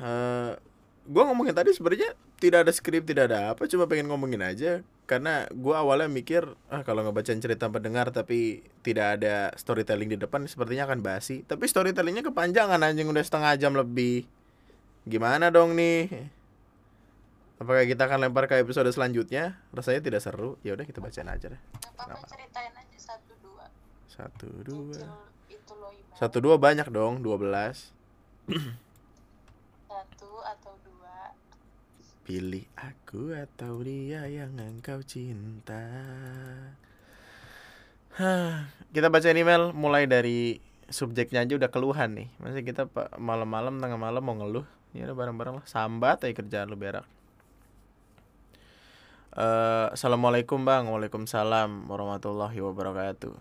uh, gue ngomongin tadi sebenarnya tidak ada skrip tidak ada apa cuma pengen ngomongin aja. Karena gue awalnya mikir ah kalau ngebacain cerita pendengar tapi tidak ada storytelling di depan sepertinya akan basi. Tapi storytellingnya kepanjangan anjing udah setengah jam lebih. Gimana dong nih apakah kita akan lempar ke episode selanjutnya? Rasanya tidak seru. Ya udah kita bacain aja deh. Apa ceritain aja satu dua. Satu dua. itu, itu loh satu dua banyak dong dua belas. Satu atau dua. Pilih aku atau dia yang engkau cinta. Hah, Kita baca email mulai dari subjeknya aja udah keluhan nih. Masih kita malam-malam tengah malam mau ngeluh. Ya udah bareng-bareng lah. Sambat aja kerjaan lu berak uh, Assalamualaikum bang. Waalaikumsalam warahmatullahi wabarakatuh.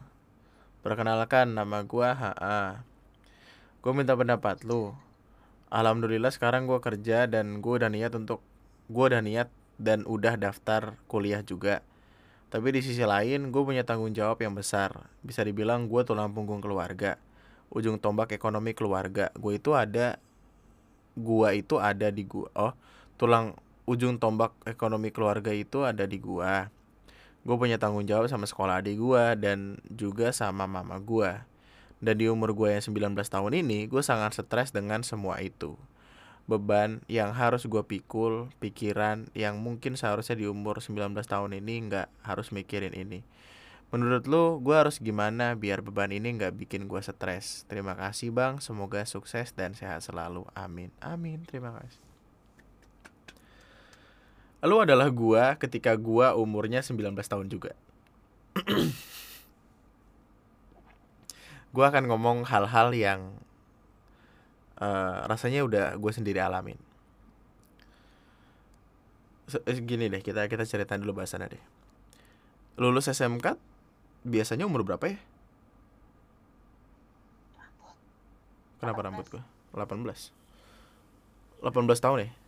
Perkenalkan nama gua HA Gue minta pendapat lu. Alhamdulillah sekarang gua kerja dan gue udah niat untuk gue udah niat dan udah daftar kuliah juga. Tapi di sisi lain gue punya tanggung jawab yang besar. Bisa dibilang gue tulang punggung keluarga. Ujung tombak ekonomi keluarga. Gue itu ada gue itu ada di gue oh tulang ujung tombak ekonomi keluarga itu ada di gue gue punya tanggung jawab sama sekolah adik gue dan juga sama mama gue dan di umur gue yang 19 tahun ini gue sangat stres dengan semua itu beban yang harus gue pikul, pikiran yang mungkin seharusnya di umur 19 tahun ini nggak harus mikirin ini. Menurut lu, gue harus gimana biar beban ini nggak bikin gue stres? Terima kasih bang, semoga sukses dan sehat selalu. Amin. Amin, terima kasih. Lu adalah gue ketika gue umurnya 19 tahun juga. gue akan ngomong hal-hal yang uh, rasanya udah gue sendiri alamin. Eh, gini deh kita kita ceritain dulu bahasannya deh. Lulus SMK biasanya umur berapa ya? Kenapa rambut gue 18 18 tahun ya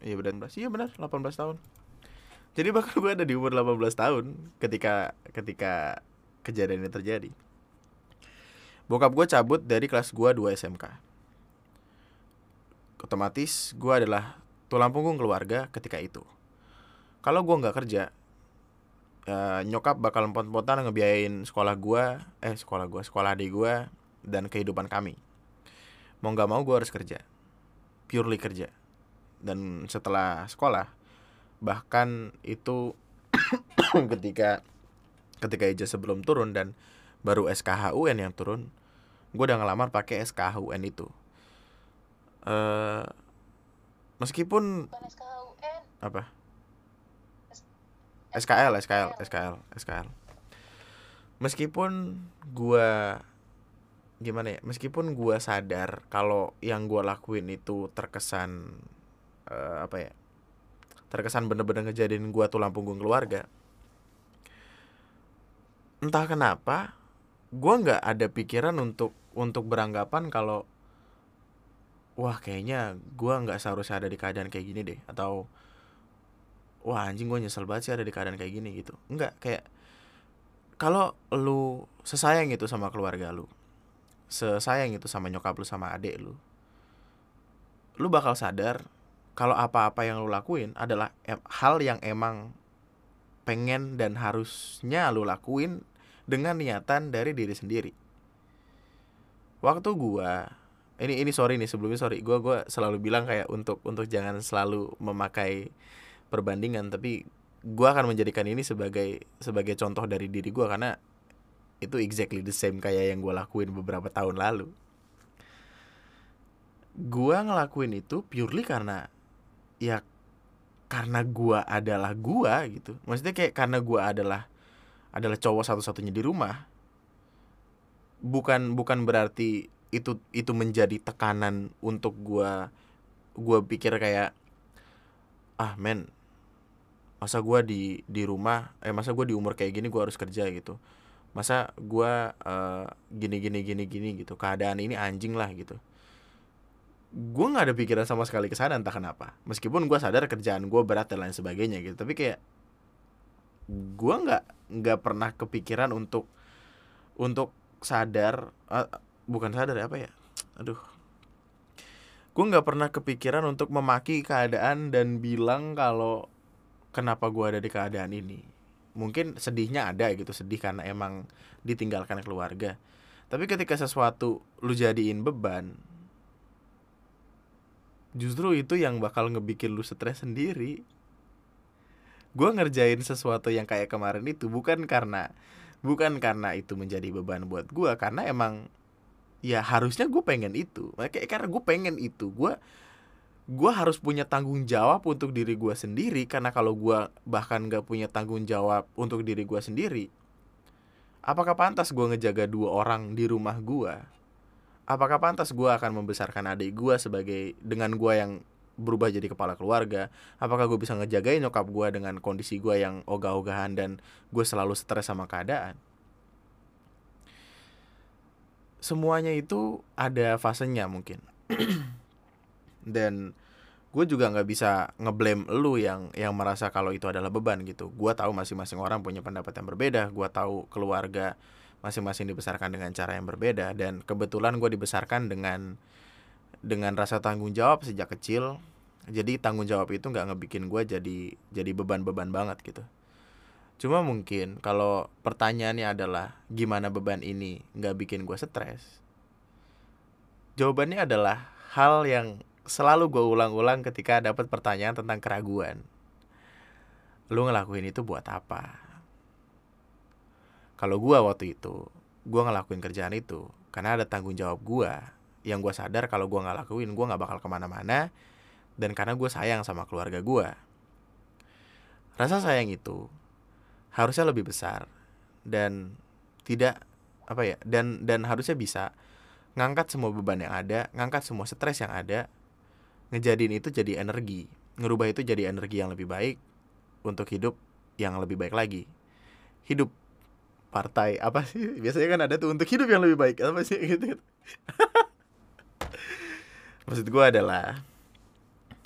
iya benar. Iya benar. 18 tahun. Jadi bahkan gue ada di umur 18 tahun ketika ketika kejadian ini terjadi. Bokap gue cabut dari kelas gue 2 SMK otomatis gue adalah tulang punggung keluarga ketika itu. Kalau gue nggak kerja uh, nyokap bakal empot-empotan ngebiayain sekolah gue eh sekolah gue sekolah adik gue dan kehidupan kami. Mau nggak mau gue harus kerja. Purely kerja dan setelah sekolah bahkan itu ketika ketika ijazah sebelum turun dan baru SKHUN yang turun gue udah ngelamar pakai SKHUN itu. Uh, meskipun apa? SKL SKL SKL SKL meskipun gua gimana ya meskipun gua sadar kalau yang gua lakuin itu terkesan uh, apa ya terkesan bener-bener ngejadiin gua tulang punggung keluarga entah kenapa gua nggak ada pikiran untuk untuk beranggapan kalau wah kayaknya gue nggak seharusnya ada di keadaan kayak gini deh atau wah anjing gue nyesel banget sih ada di keadaan kayak gini gitu. Nggak kayak kalau lu sesayang itu sama keluarga lu sesayang itu sama nyokap lu sama adik lu lu bakal sadar kalau apa-apa yang lu lakuin adalah hal yang emang pengen dan harusnya lu lakuin dengan niatan dari diri sendiri. Waktu gua ini ini sorry nih sebelumnya sorry gue gua selalu bilang kayak untuk untuk jangan selalu memakai perbandingan tapi gue akan menjadikan ini sebagai sebagai contoh dari diri gue karena itu exactly the same kayak yang gue lakuin beberapa tahun lalu gue ngelakuin itu purely karena ya karena gue adalah gue gitu. Maksudnya kayak karena gue adalah adalah cowok satu-satunya di rumah bukan bukan berarti itu itu menjadi tekanan untuk gue gue pikir kayak ah men masa gue di di rumah eh masa gue di umur kayak gini gue harus kerja gitu. Masa gue uh, gini gini gini gini gitu. Keadaan ini anjing lah gitu gue nggak ada pikiran sama sekali ke sana entah kenapa. Meskipun gue sadar kerjaan gue berat dan lain sebagainya gitu. Tapi kayak gue nggak nggak pernah kepikiran untuk untuk sadar uh, bukan sadar ya apa ya? Aduh. Gue nggak pernah kepikiran untuk memaki keadaan dan bilang kalau kenapa gue ada di keadaan ini. Mungkin sedihnya ada gitu sedih karena emang ditinggalkan keluarga. Tapi ketika sesuatu lu jadiin beban justru itu yang bakal ngebikin lu stres sendiri. Gue ngerjain sesuatu yang kayak kemarin itu bukan karena bukan karena itu menjadi beban buat gue karena emang ya harusnya gue pengen itu. Kayak karena gue pengen itu. Gue gue harus punya tanggung jawab untuk diri gue sendiri. Karena kalau gue bahkan gak punya tanggung jawab untuk diri gue sendiri apakah pantas gue ngejaga dua orang di rumah gue apakah pantas gue akan membesarkan adik gue sebagai dengan gue yang berubah jadi kepala keluarga? Apakah gue bisa ngejagain nyokap gue dengan kondisi gue yang ogah-ogahan dan gue selalu stres sama keadaan? Semuanya itu ada fasenya mungkin. Dan gue juga nggak bisa ngeblame lu yang yang merasa kalau itu adalah beban gitu. Gue tahu masing-masing orang punya pendapat yang berbeda. Gue tahu keluarga masing-masing dibesarkan dengan cara yang berbeda dan kebetulan gue dibesarkan dengan dengan rasa tanggung jawab sejak kecil jadi tanggung jawab itu nggak ngebikin gue jadi jadi beban-beban banget gitu cuma mungkin kalau pertanyaannya adalah gimana beban ini nggak bikin gue stres jawabannya adalah hal yang selalu gue ulang-ulang ketika dapat pertanyaan tentang keraguan. Lu ngelakuin itu buat apa? Kalau gue waktu itu, gue ngelakuin kerjaan itu karena ada tanggung jawab gue yang gue sadar kalau gue nggak lakuin gue nggak bakal ke mana-mana dan karena gue sayang sama keluarga gue. Rasa sayang itu harusnya lebih besar dan tidak apa ya dan dan harusnya bisa ngangkat semua beban yang ada, ngangkat semua stres yang ada ngejadiin itu jadi energi ngerubah itu jadi energi yang lebih baik untuk hidup yang lebih baik lagi hidup partai apa sih? Biasanya kan ada tuh untuk hidup yang lebih baik apa sih? Gitu, -gitu. maksud gue adalah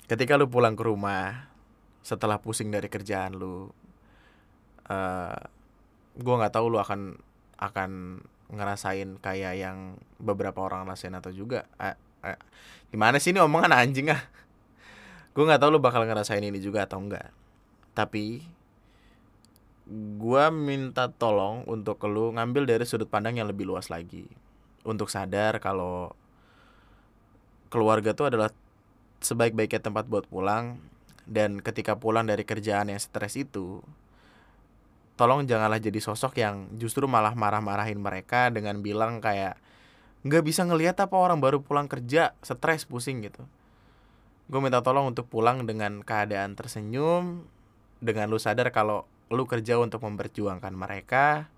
ketika lu pulang ke rumah setelah pusing dari kerjaan lu uh, gue nggak tahu lu akan akan ngerasain kayak yang beberapa orang rasain atau juga uh, uh, gimana sih ini omongan anjing ah? Gue nggak tahu lu bakal ngerasain ini juga atau enggak tapi gue minta tolong untuk lu ngambil dari sudut pandang yang lebih luas lagi. Untuk sadar kalau keluarga tuh adalah sebaik-baiknya tempat buat pulang dan ketika pulang dari kerjaan yang stres itu tolong janganlah jadi sosok yang justru malah marah-marahin mereka dengan bilang kayak nggak bisa ngelihat apa orang baru pulang kerja stres pusing gitu. Gue minta tolong untuk pulang dengan keadaan tersenyum dengan lu sadar kalau lu kerja untuk memperjuangkan mereka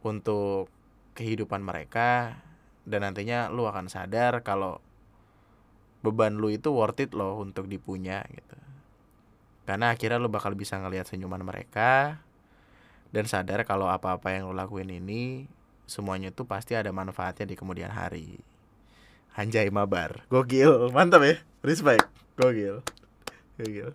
untuk kehidupan mereka dan nantinya lu akan sadar kalau beban lu itu worth it loh untuk dipunya gitu. Karena akhirnya lu bakal bisa ngelihat senyuman mereka dan sadar kalau apa-apa yang lu lakuin ini semuanya itu pasti ada manfaatnya di kemudian hari. Anjay mabar. Gokil. Mantap ya. Respect. Gokil. Gokil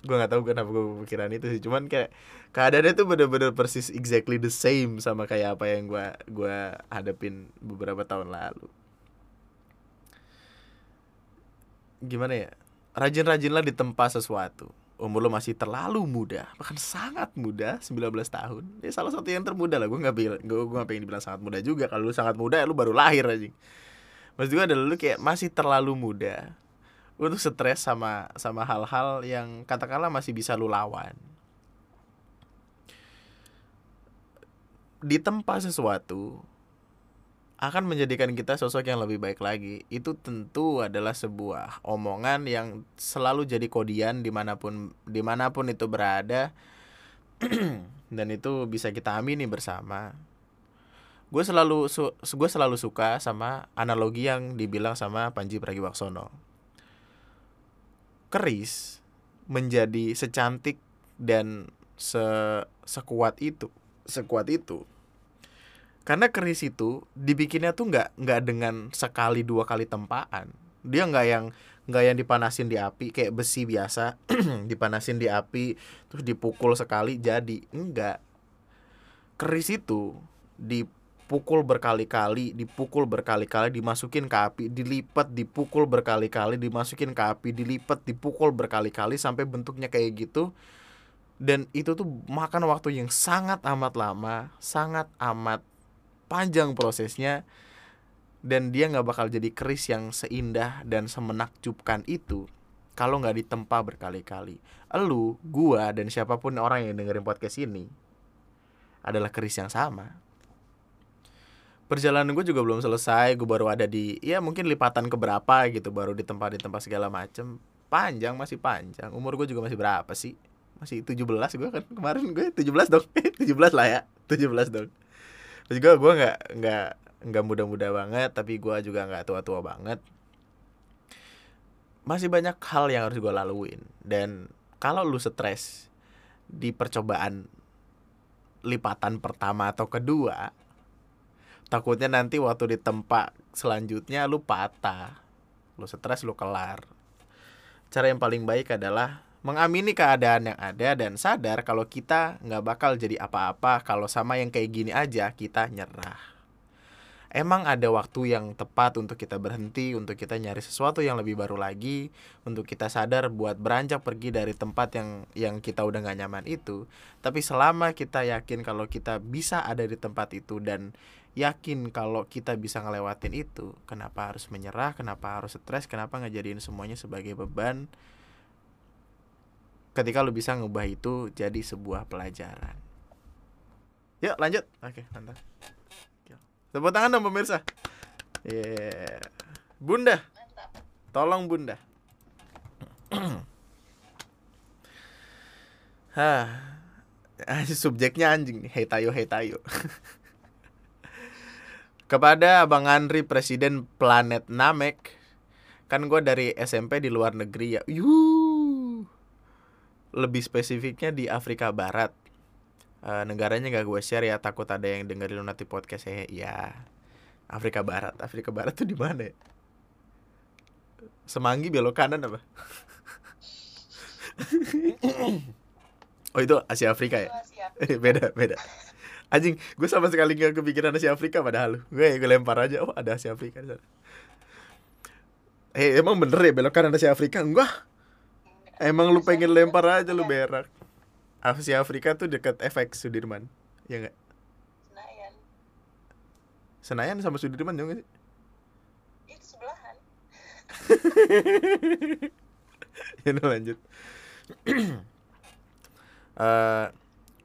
Gue gak tahu kenapa gue pikiran itu sih. Cuman kayak Keadaannya tuh bener-bener persis exactly the same Sama kayak apa yang gue gua hadapin beberapa tahun lalu. Gimana ya? Rajin-rajinlah ditempa sesuatu. Umur lo masih terlalu muda bahkan sangat muda 19 tahun. Ya salah satu yang termuda lah. Gue nggak bilang gue gue pengen dibilang sangat muda juga. Kalau lu sangat muda ya lu baru lahir aja maksud gue adalah lu kayak masih terlalu muda untuk stres sama sama hal-hal yang katakanlah masih bisa lu lawan. Di tempat sesuatu akan menjadikan kita sosok yang lebih baik lagi. Itu tentu adalah sebuah omongan yang selalu jadi kodian di mana pun di mana pun itu berada. Dan itu bisa kita amini bersama. Gue selalu su gue selalu suka sama analogi yang dibilang sama Panji Pragiwaksono keris menjadi secantik dan se sekuat itu sekuat itu. Karena keris itu dibikinnya tuh nggak nggak dengan sekali dua kali tempaan. Dia nggak yang nggak yang dipanasin di api kayak besi biasa dipanasin di api terus dipukul sekali jadi. Enggak keris itu dipukul berkali-kali dipukul berkali-kali dimasukin ke api dilipat dipukul berkali-kali dimasukin ke api dilipat dipukul berkali-kali sampai bentuknya kayak gitu dan itu tuh makan waktu yang sangat amat lama sangat amat panjang prosesnya dan dia nggak bakal jadi keris yang seindah dan semenakjubkan itu kalau nggak ditempa berkali-kali. Elu, gua dan siapa pun orang yang dengerin podcast ini adalah keris yang sama. Perjalanan gue juga belum selesai gue baru ada di ya mungkin lipatan keberapa gitu baru di tempat di tempat segala macem. Panjang masih panjang. Umur gue juga masih berapa sih? Masih 17 gue kan? Kemarin gue 17 dong. 17 lah ya 17 dong. Terus juga gue nggak nggak nggak muda-muda banget tapi gue juga nggak tua-tua banget. Masih banyak hal yang harus gue laluin. Dan kalau lu stres di percobaan lipatan pertama atau kedua takutnya nanti waktu di tempat selanjutnya lu patah lu stres lu kelar. Cara yang paling baik adalah mengamini keadaan yang ada dan sadar kalau kita nggak bakal jadi apa-apa. Kalau sama yang kayak gini aja kita nyerah emang ada waktu yang tepat untuk kita berhenti, untuk kita nyari sesuatu yang lebih baru lagi, untuk kita sadar buat beranjak pergi dari tempat yang yang kita udah gak nyaman itu. Tapi selama kita yakin kalau kita bisa ada di tempat itu dan yakin kalau kita bisa ngelewatin itu, kenapa harus menyerah, kenapa harus stres, kenapa ngejadiin semuanya sebagai beban? Ketika lu bisa ngubah itu jadi sebuah pelajaran. Yuk lanjut. Oke, mantap. Tepuk tangan dong pemirsa. Yeah. Bunda. Mantap. Tolong Bunda. Hah. Ah, Subjeknya anjing nih. Hei tayo. Kepada Abang Andri Presiden Planet Namek. Kan gue dari SMP di luar negeri ya. Yuh. Lebih spesifiknya di Afrika Barat. Eh, negaranya gak gue share ya takut ada yang dengerin nanti podcast saya ya Afrika Barat. Afrika Barat tuh di mana ya? Semanggi belok kanan apa? Oh itu Asia Afrika ya? Asia. Eh, beda beda. Anjing gue sama sekali gak kepikiran Asia Afrika padahal. Gue gue lempar aja. Oh ada Asia Afrika di sana. Eh emang bener ya belok kanan Asia Afrika? Enggak. Emang lu pengen lempar aja lu berak Asia Afrika tuh deket FX Sudirman ya nggak? Senayan. Senayan sama Sudirman dong sih? Itu sebelahan. ya udah lanjut. Eh,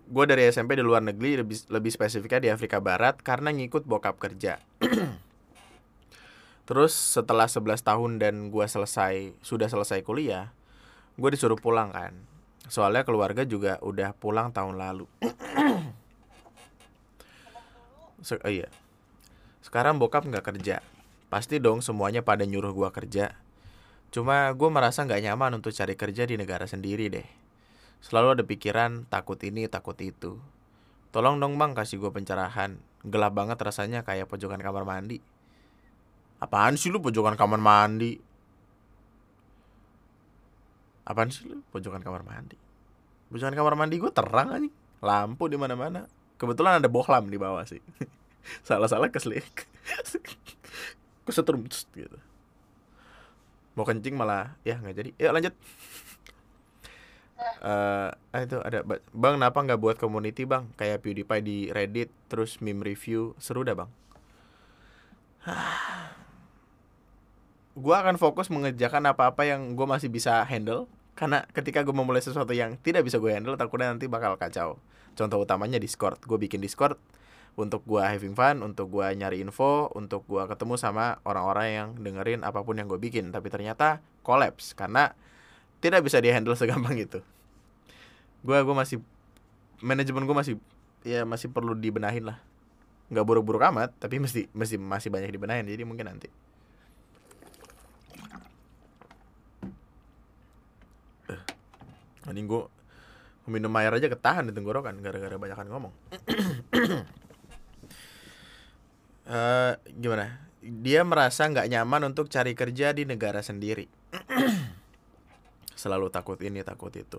gue dari SMP di luar negeri lebih lebih spesifiknya di Afrika Barat karena ngikut bokap kerja. Terus setelah 11 tahun dan gue selesai sudah selesai kuliah gue disuruh pulang kan soalnya keluarga juga udah pulang tahun lalu. Se- oh iya. Sekarang bokap nggak kerja. Pasti dong semuanya pada nyuruh gua kerja. Cuma gue merasa nggak nyaman untuk cari kerja di negara sendiri deh. Selalu ada pikiran takut ini takut itu. Tolong dong bang kasih gue pencerahan. Gelap banget rasanya kayak pojokan kamar mandi. Apaan sih lu pojokan kamar mandi apaan sih lu? Pojokan kamar mandi. Pojokan kamar mandi gue terang aja lampu di mana mana kebetulan ada bohlam di bawah sih. Salah salah keselik kesetrum gitu. Mau kencing malah ya nggak jadi. Yuk lanjut. Eh, ah, itu ada Ba- bang kenapa nggak buat community bang? Kayak PewDiePie di Reddit terus meme review. Seru dah bang. Gua akan fokus mengerjakan apa-apa yang gue masih bisa handle karena ketika gue memulai sesuatu yang tidak bisa gue handle takutnya nanti bakal kacau. Contoh utamanya Discord. Gue bikin Discord untuk gua having fun untuk gua nyari info untuk gua ketemu sama orang-orang yang dengerin apa pun yang gue bikin. Tapi ternyata collapse karena tidak bisa dihandle segampang itu. Gua gua masih manajemen gue masih ya masih perlu dibenahin lah. Nggak buruk-buruk amat tapi mesti mesti masih banyak dibenahin jadi mungkin nanti anjing gue minum air aja ketahan di tenggorokan gara-gara banyakan ngomong. Eh gimana? Dia merasa nggak nyaman untuk cari kerja di negara sendiri. Selalu takut ini takut itu.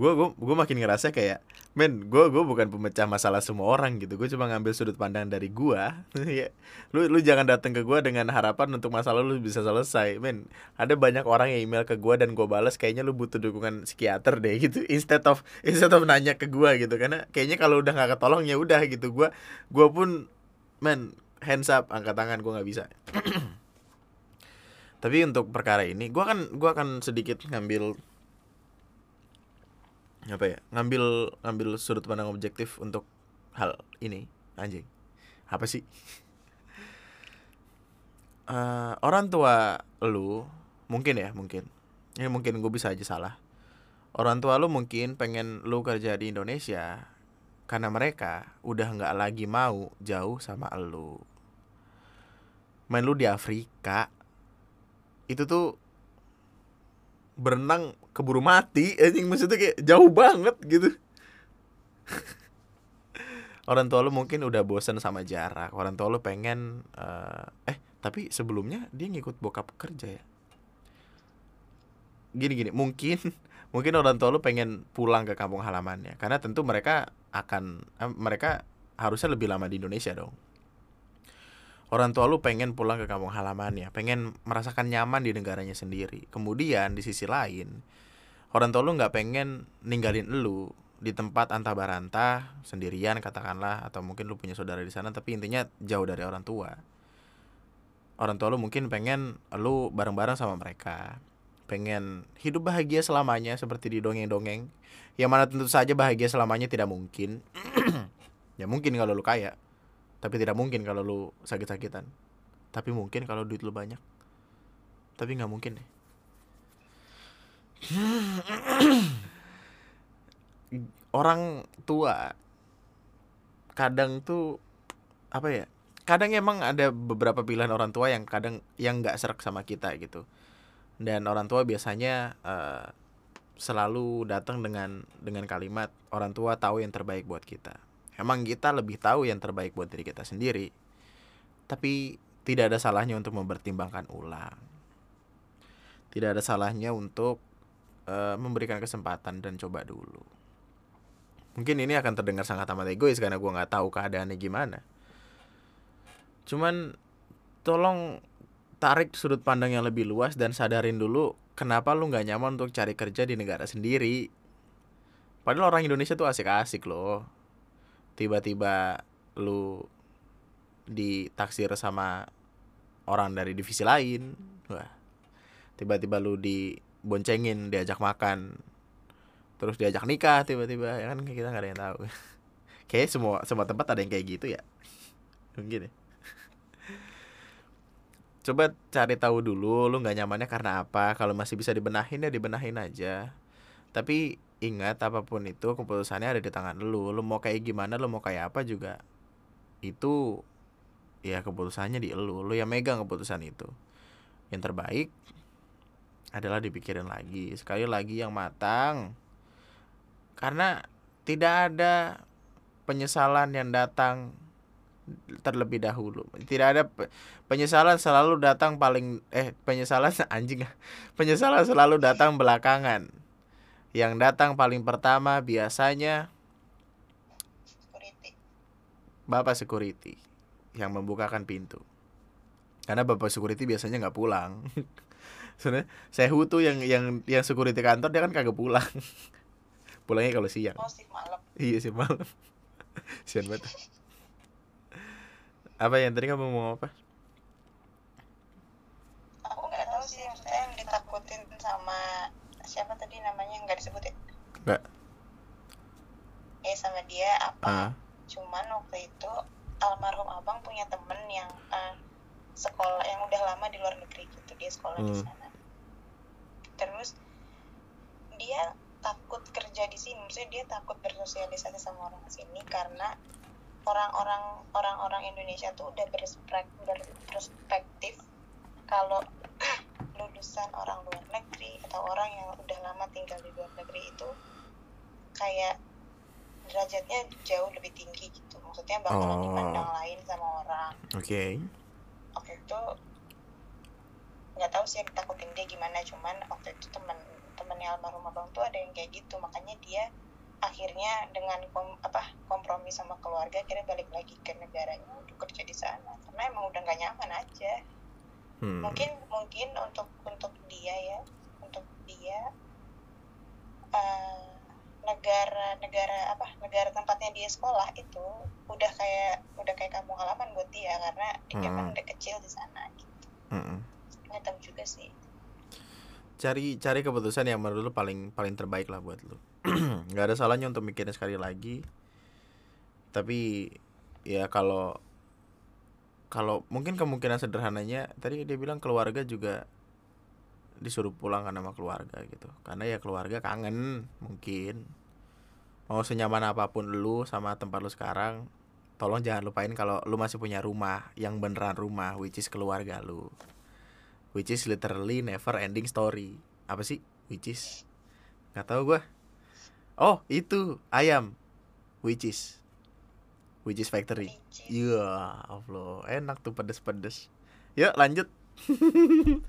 Gue gue gue makin ngerasa kayak men gue gue bukan pemecah masalah semua orang gitu. Gue cuma ngambil sudut pandang dari gue ya lu lu jangan datang ke gue dengan harapan untuk masalah lu bisa selesai. Men ada banyak orang yang email ke gue dan gue balas kayaknya lu butuh dukungan psikiater deh gitu. Instead of instead of nanya ke gue gitu. Karena kayaknya kalau udah nggak ketolong ya udah gitu. Gue gue pun men hands up angkat tangan gue nggak bisa. Tapi untuk perkara ini gue akan gue akan sedikit ngambil apa ya? Ngambil ngambil sudut pandang objektif untuk hal ini anjing. Apa sih? Eh, orang tua lu mungkin ya mungkin. Ini mungkin gue bisa aja salah. Orang tua lu mungkin pengen lu kerja di Indonesia karena mereka udah nggak lagi mau jauh sama lu. Main lu di Afrika itu tuh berenang keburu mati anjing. Maksudnya kayak jauh banget gitu. Orang tua lu mungkin udah bosen sama jarak. Orang tua lu pengen eh, eh tapi sebelumnya dia ngikut bokap kerja ya? Gini gini. Mungkin mungkin orang tua lu pengen pulang ke kampung halamannya. Karena tentu mereka akan eh, mereka harusnya lebih lama di Indonesia dong orang tua lu pengen pulang ke kampung halamannya pengen merasakan nyaman di negaranya sendiri. Kemudian di sisi lain orang tua lu nggak pengen ninggalin lu di tempat antah barantah sendirian katakanlah atau mungkin lu punya saudara di sana tapi intinya jauh dari orang tua. Orang tua lu mungkin pengen lu bareng-bareng sama mereka. Pengen hidup bahagia selamanya seperti di dongeng-dongeng. Yang mana tentu saja bahagia selamanya tidak mungkin. Ya mungkin kalau lu kaya tapi tidak mungkin kalau lu sakit-sakitan. Tapi mungkin kalau duit lu banyak. Tapi nggak mungkin deh orang tua kadang tuh apa ya kadang emang ada beberapa pilihan orang tua yang kadang yang nggak serak sama kita gitu. Dan orang tua biasanya eh, selalu datang dengan dengan kalimat orang tua tahu yang terbaik buat kita emang kita lebih tahu yang terbaik buat diri kita sendiri. Tapi tidak ada salahnya untuk mempertimbangkan ulang. Tidak ada salahnya untuk eh, memberikan kesempatan dan coba dulu. Mungkin ini akan terdengar sangat amat egois karena gua nggak tahu keadaannya gimana. Cuman tolong tarik sudut pandang yang lebih luas dan sadarin dulu kenapa lu nggak nyaman untuk cari kerja di negara sendiri. Padahal orang Indonesia tuh asik-asik loh tiba-tiba lu ditaksir sama orang dari divisi lain wah tiba-tiba lu diboncengin diajak makan terus diajak nikah tiba-tiba ya kan? Kita nggak ada yang tahu. Kayak semua semua tempat ada yang kayak gitu ya. Mungkin ya. Coba cari tahu dulu lu nggak nyamannya karena apa? Kalau masih bisa dibenahin ya dibenahin aja. Tapi ingat apa pun itu keputusannya ada di tangan lu lu mau kayak gimana lu mau kayak apa juga itu ya keputusannya di lu lu yang megang keputusan itu yang terbaik adalah dipikirin lagi sekali lagi yang matang karena tidak ada penyesalan yang datang terlebih dahulu. Tidak ada pe- penyesalan selalu datang paling eh penyesalan anjing. Penyesalan selalu datang belakangan. Yang datang paling pertama biasanya security Bapak security yang membukakan pintu. Karena Bapak security biasanya nggak pulang. Sebenarnya saya tuh yang yang yang security kantor dia kan kagak pulang. Pulangnya kalau siang. oh shift malam Iya sih malam. Sian banget. Apa yang tadi kamu mau apa? aku nggak tahu sih maksudnya yang ditakutin sama siapa tadi namanya nggak disebutin Nggak. eh sama dia apa Ah, cuman waktu itu almarhum abang punya temen yang eh, sekolah yang udah lama di luar negeri gitu dia sekolah di Hmm. sana terus dia takut kerja di sini maksudnya dia takut bersosialisasi sama orang sini karena orang-orang orang-orang Indonesia tuh udah berspek- berperspektif kalau lulusan orang luar negeri atau orang yang udah lama tinggal di luar negeri itu kayak derajatnya jauh lebih tinggi gitu maksudnya bakalan Oh. dipandang lain sama orang oke. waktu itu nggak tahu sih yang ditakutin dia gimana cuman waktu itu teman temennya almarhum abang tuh ada yang kayak gitu makanya dia akhirnya dengan kom- apa kompromi sama keluarga akhirnya balik lagi ke negaranya untuk kerja di sana karena emang udah nggak nyaman aja Hmm. mungkin mungkin untuk untuk dia ya untuk dia eh, negara negara apa negara tempatnya dia sekolah itu udah kayak udah kayak kampung halaman buat dia karena dia kan Hmm. udah kecil di sana gitu Mm-mm. nggak tahu juga sih Cari cari keputusan yang menurut lu paling paling terbaik lah buat lu. Nggak ada salahnya untuk mikirin sekali lagi. Tapi ya kalau kalau mungkin kemungkinan sederhananya tadi dia bilang keluarga juga disuruh pulang karena sama keluarga gitu. Karena ya keluarga kangen mungkin. Mau senyaman apa pun lu sama tempat lu sekarang tolong jangan lupain kalau lu masih punya rumah yang beneran rumah which is keluarga lu. Which is literally never ending story. Apa sih? Which is? Nggak tahu gua. Oh itu. Ayam. Which is? Which is factory. Iya allah. Enak tuh pedes-pedes. Yuk lanjut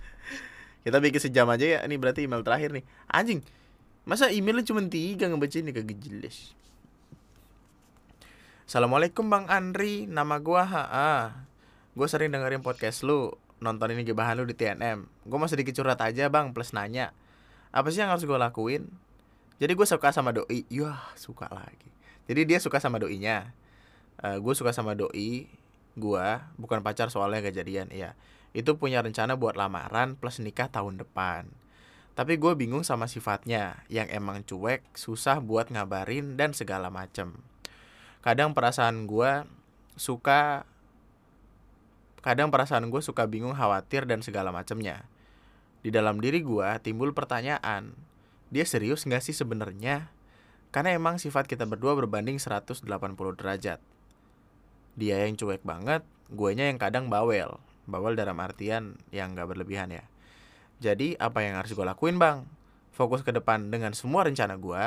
kita bikin sejam aja ya ini berarti email terakhir nih anjing masa emailnya cuma tiga ngebaca ini kagak jelas Assalamualaikum Bang Andri, nama gua HA. Gue sering dengerin podcast lu, nonton ini gibahan lu di TNM. Gue mau sedikit curhat aja bang, plus nanya. Apa sih yang harus gue lakuin? Jadi gue suka sama doi, yah suka lagi. Jadi dia suka sama doinya. Uh, gue suka sama doi, gue bukan pacar soalnya gak jadian, iya. Itu punya rencana buat lamaran plus nikah tahun depan. Tapi gue bingung sama sifatnya, yang emang cuek, susah buat ngabarin dan segala macem. Kadang perasaan gue suka kadang perasaan gue suka bingung khawatir dan segala macamnya di dalam diri gue timbul pertanyaan dia serius nggak sih sebenarnya? Karena emang sifat kita berdua berbanding 180 derajat. Dia yang cuek banget guanya yang kadang bawel bawel dalam artian yang nggak berlebihan ya. Jadi apa yang harus gue lakuin bang? Fokus ke depan dengan semua rencana gue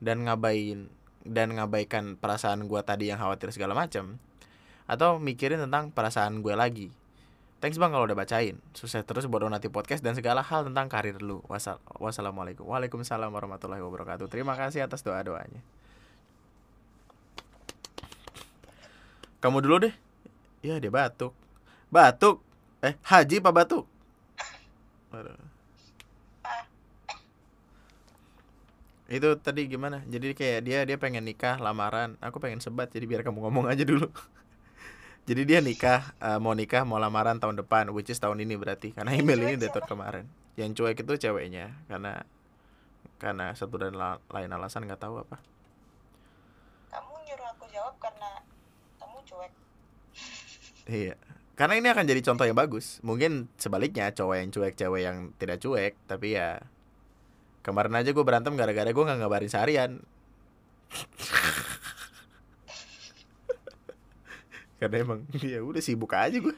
dan ngabain dan ngabaikan perasaan gue tadi yang khawatir segala macam atau mikirin tentang perasaan gue lagi. Thanks bang kalau udah bacain. Sukses terus buat donati podcast dan segala hal tentang karir lu. Wassal wassalamualaikum. Waalaikumsalam warahmatullahi wabarakatuh. Terima kasih atas doa doanya kamu dulu deh. Ya dia batuk batuk? Eh haji pak batuk? Itu tadi gimana? Jadi kayak dia dia pengen nikah lamaran. Aku pengen sebat jadi biar kamu ngomong aja dulu. Jadi dia nikah uh, mau nikah mau lamaran tahun depan which is tahun ini berarti. Karena email ini udah kemarin. Yang cuek itu ceweknya. Karena karena satu dan la lain alasan nggak tahu apa. Kamu nyuruh aku jawab karena kamu cuek. Iya karena ini akan jadi contoh yang bagus mungkin sebaliknya cowok yang cuek cewek yang tidak cuek tapi ya Kemarin aja gue berantem gara-gara gue nggak ngabarin seharian. Karena emang ya udah sibuk aja gue.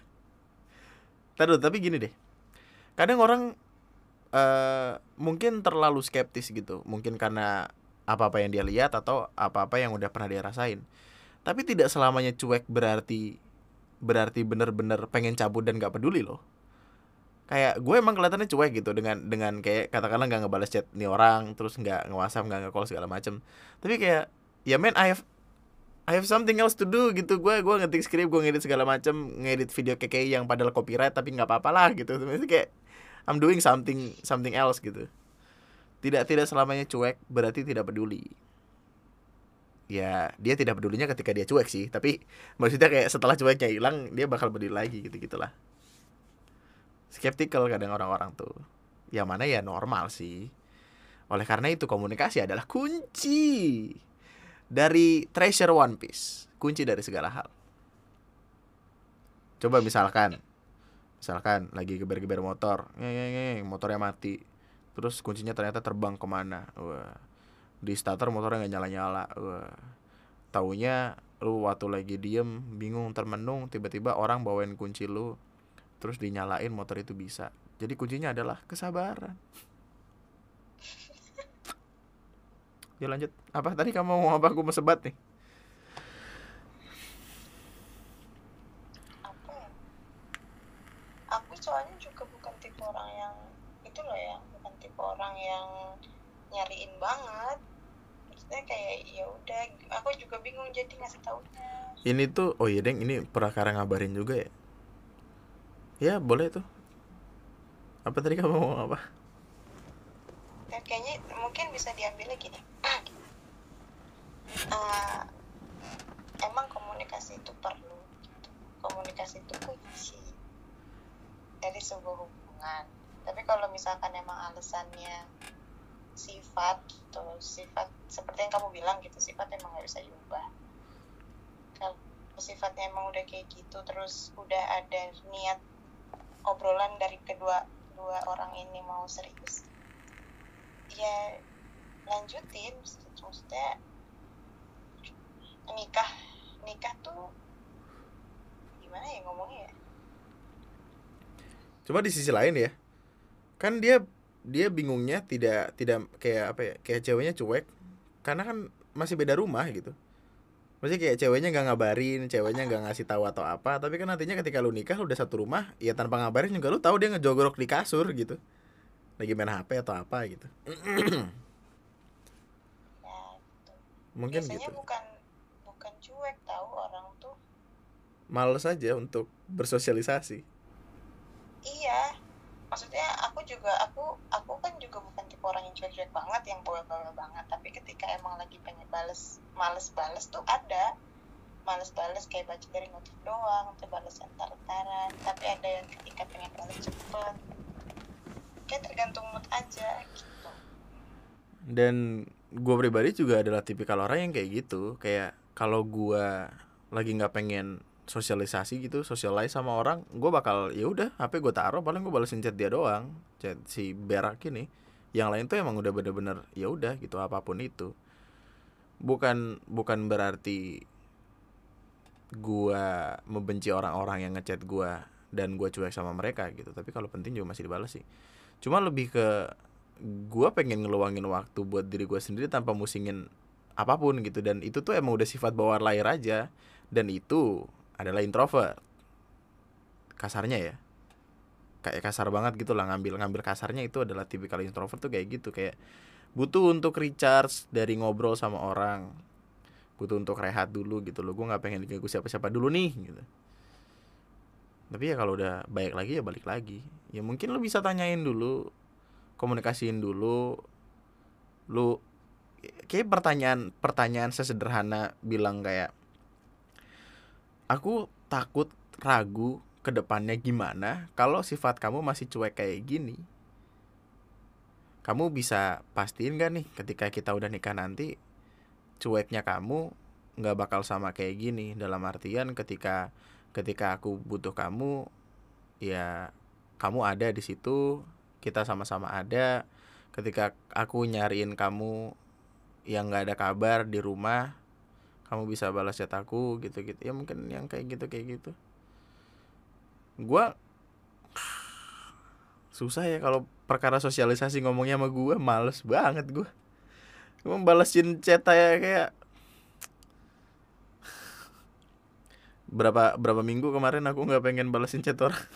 Taduh, tapi gini deh. Kadang orang uh, mungkin terlalu skeptis gitu. Mungkin karena apa-apa yang dia lihat atau apa-apa yang udah pernah dia rasain. Tapi tidak selamanya cuek berarti berarti bener-bener pengen cabut dan gak peduli loh. Kayak gue emang kelihatannya cuek gitu dengan dengan kayak katakanlah nggak ngebales chat nih orang terus nggak ngewasap nggak ngecall segala macem. Tapi kayak ya men I have I have something else to do gitu. Gue gue ngetik skrip gue ngedit segala macem ngedit video keke yang padahal copyright tapi nggak apa-apa lah gitu. Itu kayak I'm doing something something else gitu. Tidak tidak selamanya cuek berarti tidak peduli ya dia tidak pedulinya ketika dia cuek sih tapi maksudnya kayak setelah cueknya hilang dia bakal peduli lagi gitu gitulah. Skeptical kadang orang-orang tuh. Yang mana ya normal sih. Oleh karena itu komunikasi adalah kunci dari treasure One Piece. Kunci dari segala hal. Coba misalkan misalkan lagi geber-geber motor. Ngeng motornya mati. Terus kuncinya ternyata terbang ke mana? Wah di starter motornya nggak nyala-nyala. Wah. Taunya lu waktu lagi diem bingung termenung tiba-tiba orang bawain kunci lu terus dinyalain motor itu bisa. Jadi kuncinya adalah kesabaran. Ya lanjut. Apa? Tadi kamu mau apa? Aku mau sebat nih. Apa ya? Aku soalnya juga bukan tipe orang yang itu loh ya bukan tipe orang yang nyariin banget maksudnya kayak ya udah aku juga bingung jadi ngasih taunya ini tuh oh iya deng ini perkara ngabarin juga ya? Ya boleh tuh. Apa tadi kamu mau apa? Ya, kayaknya mungkin bisa diambil gini. Uh, emang komunikasi itu perlu gitu. komunikasi itu kunci dari sebuah hubungan. Tapi kalau misalkan emang alasannya sifat gitu sifat seperti yang kamu bilang gitu sifat emang nggak bisa diubah. Sifatnya emang udah kayak gitu terus udah ada niat obrolan dari kedua dua orang ini mau serius ya lanjutin maksudnya nikah nikah tuh gimana ya ngomongnya ya? Cuma di sisi lain ya, kan dia dia bingungnya tidak tidak kayak apa ya kayak ceweknya cuek karena kan masih beda rumah gitu. Maksudnya kayak ceweknya nggak ngabarin, ceweknya nggak ngasih tahu atau apa, tapi kan nantinya ketika lu nikah lu udah satu rumah, ya tanpa ngabarin juga lu tahu dia ngejogrok di kasur gitu. Lagi main HP atau apa gitu. ya. Mungkin biasanya gitu. bukan bukan cuek tahu orang tuh Males aja untuk bersosialisasi. iya maksudnya aku juga aku aku kan juga bukan tipe orang yang cuek-cuek banget yang bawel-bawel banget. Tapi ketika emang lagi pengen bales males bales tuh ada. Males bales kayak baca dari notif doang atau bales entar-entaran. Tapi ada yang ketika pengen bales cepet. Kayak tergantung mood aja gitu. Dan gue pribadi juga adalah tipikal orang yang kayak gitu. Kayak kalau gue lagi nggak pengen sosialisasi gitu socialize sama orang gue bakal ya udah hp gue taruh paling gue balesin chat dia doang chat si berak ini. Yang lain tuh emang udah bener-bener ya udah gitu apa pun itu. Bukan bukan berarti gue membenci orang-orang yang ngechat gue dan gue cuek sama mereka gitu. Tapi kalau penting juga masih dibales sih. Cuma lebih ke gue pengen ngeluangin waktu buat diri gue sendiri tanpa musingin apa pun gitu. Dan itu tuh emang udah sifat bawaan lahir aja. Dan itu adalah introvert. Kasarnya ya. Kayak kasar banget gitu lah ngambil ngambil kasarnya itu adalah tipikal introvert tuh kayak gitu. Kayak butuh untuk recharge dari ngobrol sama orang. Butuh untuk rehat dulu gitu loh. Gue nggak pengen diganggu siapa-siapa dulu nih gitu. Tapi ya kalau udah baik lagi ya balik lagi. Ya mungkin lu bisa tanyain dulu komunikasiin dulu. Lu kayak pertanyaan pertanyaan sesederhana bilang kayak aku takut ragu ke depannya gimana kalau sifat kamu masih cuek kayak gini. Kamu bisa pastiin gak nih ketika kita udah nikah nanti cueknya kamu nggak bakal sama kayak gini. Dalam artian ketika ketika aku butuh kamu ya kamu ada di situ kita sama-sama ada. Ketika aku nyariin kamu yang nggak ada kabar di rumah kamu bisa balas chat aku gitu-gitu. Ya mungkin yang kayak gitu kayak gitu. Gua susah ya kalau perkara sosialisasi ngomongnya sama gua. Males banget gua. Gua balesin chat aja kayak berapa berapa minggu kemarin aku nggak pengen balesin chat orang.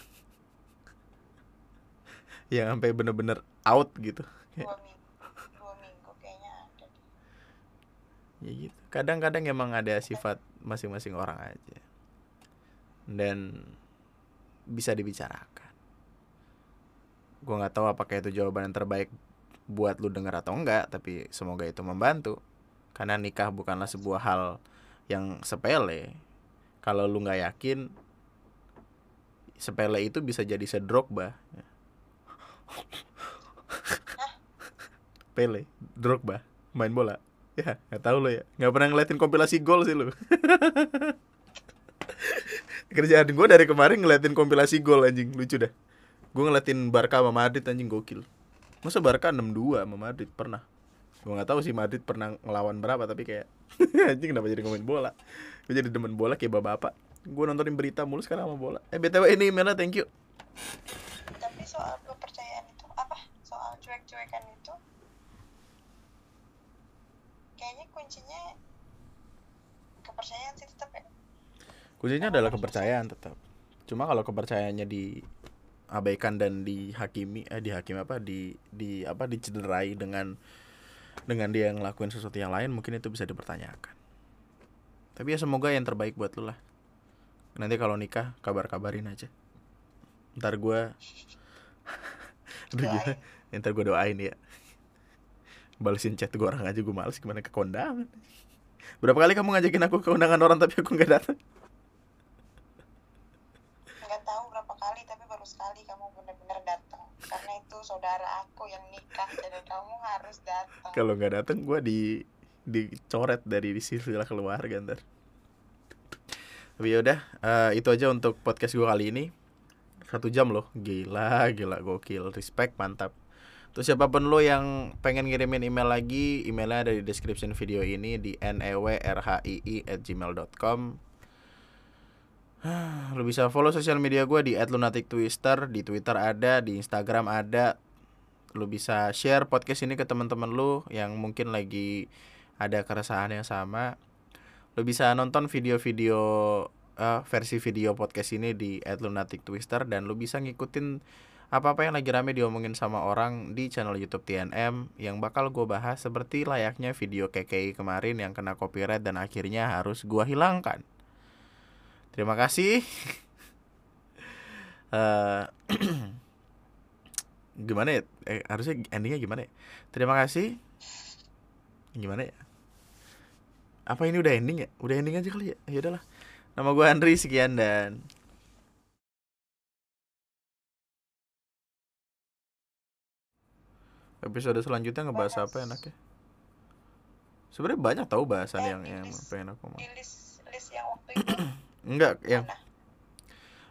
Yang sampai bener-bener out gitu. Dua minggu dua minggu kayaknya ada deh. ya gitu kadang-kadang emang ada sifat masing-masing orang aja. Dan bisa dibicarakan. Gue nggak tahu apakah itu jawaban yang terbaik buat lu denger atau enggak tapi semoga itu membantu. Karena nikah bukanlah sebuah hal yang sepele. Kalau lu nggak yakin sepele itu bisa jadi sedrogba Pele, Drogba, main bola. Ya, nggak tahu lo ya. Nggak pernah ngeliatin kompilasi gol sih lo. Kerjaan gue dari kemarin ngeliatin kompilasi gol anjing, lucu dah. Gue ngeliatin Barca sama Madrid anjing gokil. Masa Barca 6-2 sama Madrid pernah. Gue nggak tahu sih Madrid pernah ngelawan berapa tapi kayak anjing kenapa jadi ngomongin bola. Gue jadi demen bola kayak bapak-bapak. Gue nontonin berita mulu sekarang sama bola. Eh BTW ini emailnya thank you. tapi soal kepercayaan itu apa soal cuek-cuekan itu kayaknya kuncinya kepercayaan sih tetap ya Kuncinya adalah kepercayaan tetap. Cuma kalau kepercayaannya diabaikan dan dihakimi eh dihakimi apa di di apa dicederai dengan dengan dia yang ngelakuin sesuatu yang lain mungkin itu bisa dipertanyakan. Tapi ya semoga yang terbaik buat lu lah. Nanti kalau nikah kabar-kabarin aja. Ntar gua Aduh gila. Ntar gua doain ya. Balesin chat gue orang aja gue males gimana ke kondangan. Berapa kali kamu ngajakin aku ke undangan orang tapi aku nggak datang? nggak tahu berapa kali tapi baru sekali kamu benar-benar datang karena itu saudara aku yang nikah jadi kamu harus datang kalau nggak datang gue di dicoret dari di sila keluarga ntar Tapi yaudah, eh, itu aja untuk podcast gue kali ini. Satu jam loh, gila, gila, gokil, respect, mantap. Terus siapa pun lo yang pengen ngirimin email lagi, emailnya ada di description video ini di newrhii at gmail.com Lo bisa follow sosial media gue di @lunatictwister, di Twitter ada, di Instagram ada. Lo bisa share podcast ini ke teman-teman lo yang mungkin lagi ada keresahan yang sama. Lo bisa nonton video-video eh, versi video podcast ini di @lunatictwister dan lo bisa ngikutin apa-apa yang lagi rame diomongin sama orang di channel YouTube TNM yang bakal gue bahas seperti layaknya video KKI kemarin yang kena copyright dan akhirnya harus gue hilangkan. Terima kasih. Eh, gimana ya? Eh, harusnya endingnya gimana ya? Terima kasih. Gimana ya? Apa ini udah ending ya? Udah ending aja kali ya? Ya udahlah. Nama gue Andri sekian dan episode selanjutnya ngebahas apa enaknya? Sebenarnya banyak tahu bahasan Eh, yang yang list- pengen aku mau. di list list yang waktu itu Enggak, yang mana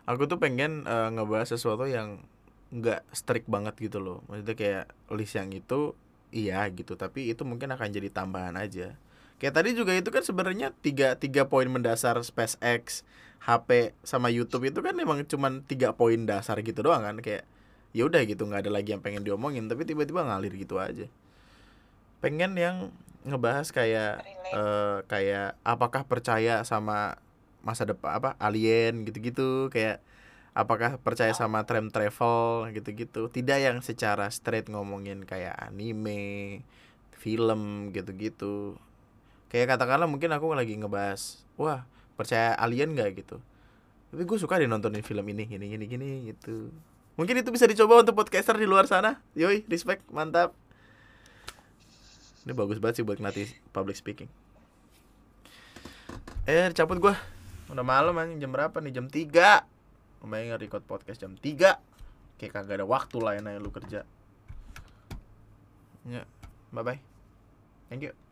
aku tuh pengen eh, ngebahas sesuatu yang nggak strict banget gitu loh. Maksudnya kayak list yang itu iya gitu, tapi itu mungkin akan jadi tambahan aja. Kayak tadi juga itu kan sebenarnya tiga tiga poin mendasar SpaceX, HP sama YouTube itu kan emang cuman tiga poin dasar gitu doang kan kayak ya udah gitu nggak ada lagi yang pengen diomongin tapi tiba-tiba ngalir gitu aja. Pengen yang ngebahas kayak eh kayak apakah percaya sama masa depan apa alien gitu-gitu kayak apakah percaya sama time travel gitu-gitu. Tidak yang secara straight ngomongin kayak anime film gitu-gitu. Kayak katakanlah mungkin aku lagi ngebahas wah percaya alien nggak? gitu. Tapi gue suka deh nontonin film ini gini gini gini gitu mungkin itu bisa dicoba untuk podcaster di luar sana. Yoi respect mantap. Ini bagus banget sih buat ngelatih public speaking. Eh cabut gua. Udah malam anjing. Jam berapa nih? Jam 3 Lumayan nge-record podcast jam 3 Kayak kagak ada waktu lah yang lu kerja. Ya, bye bye Thank you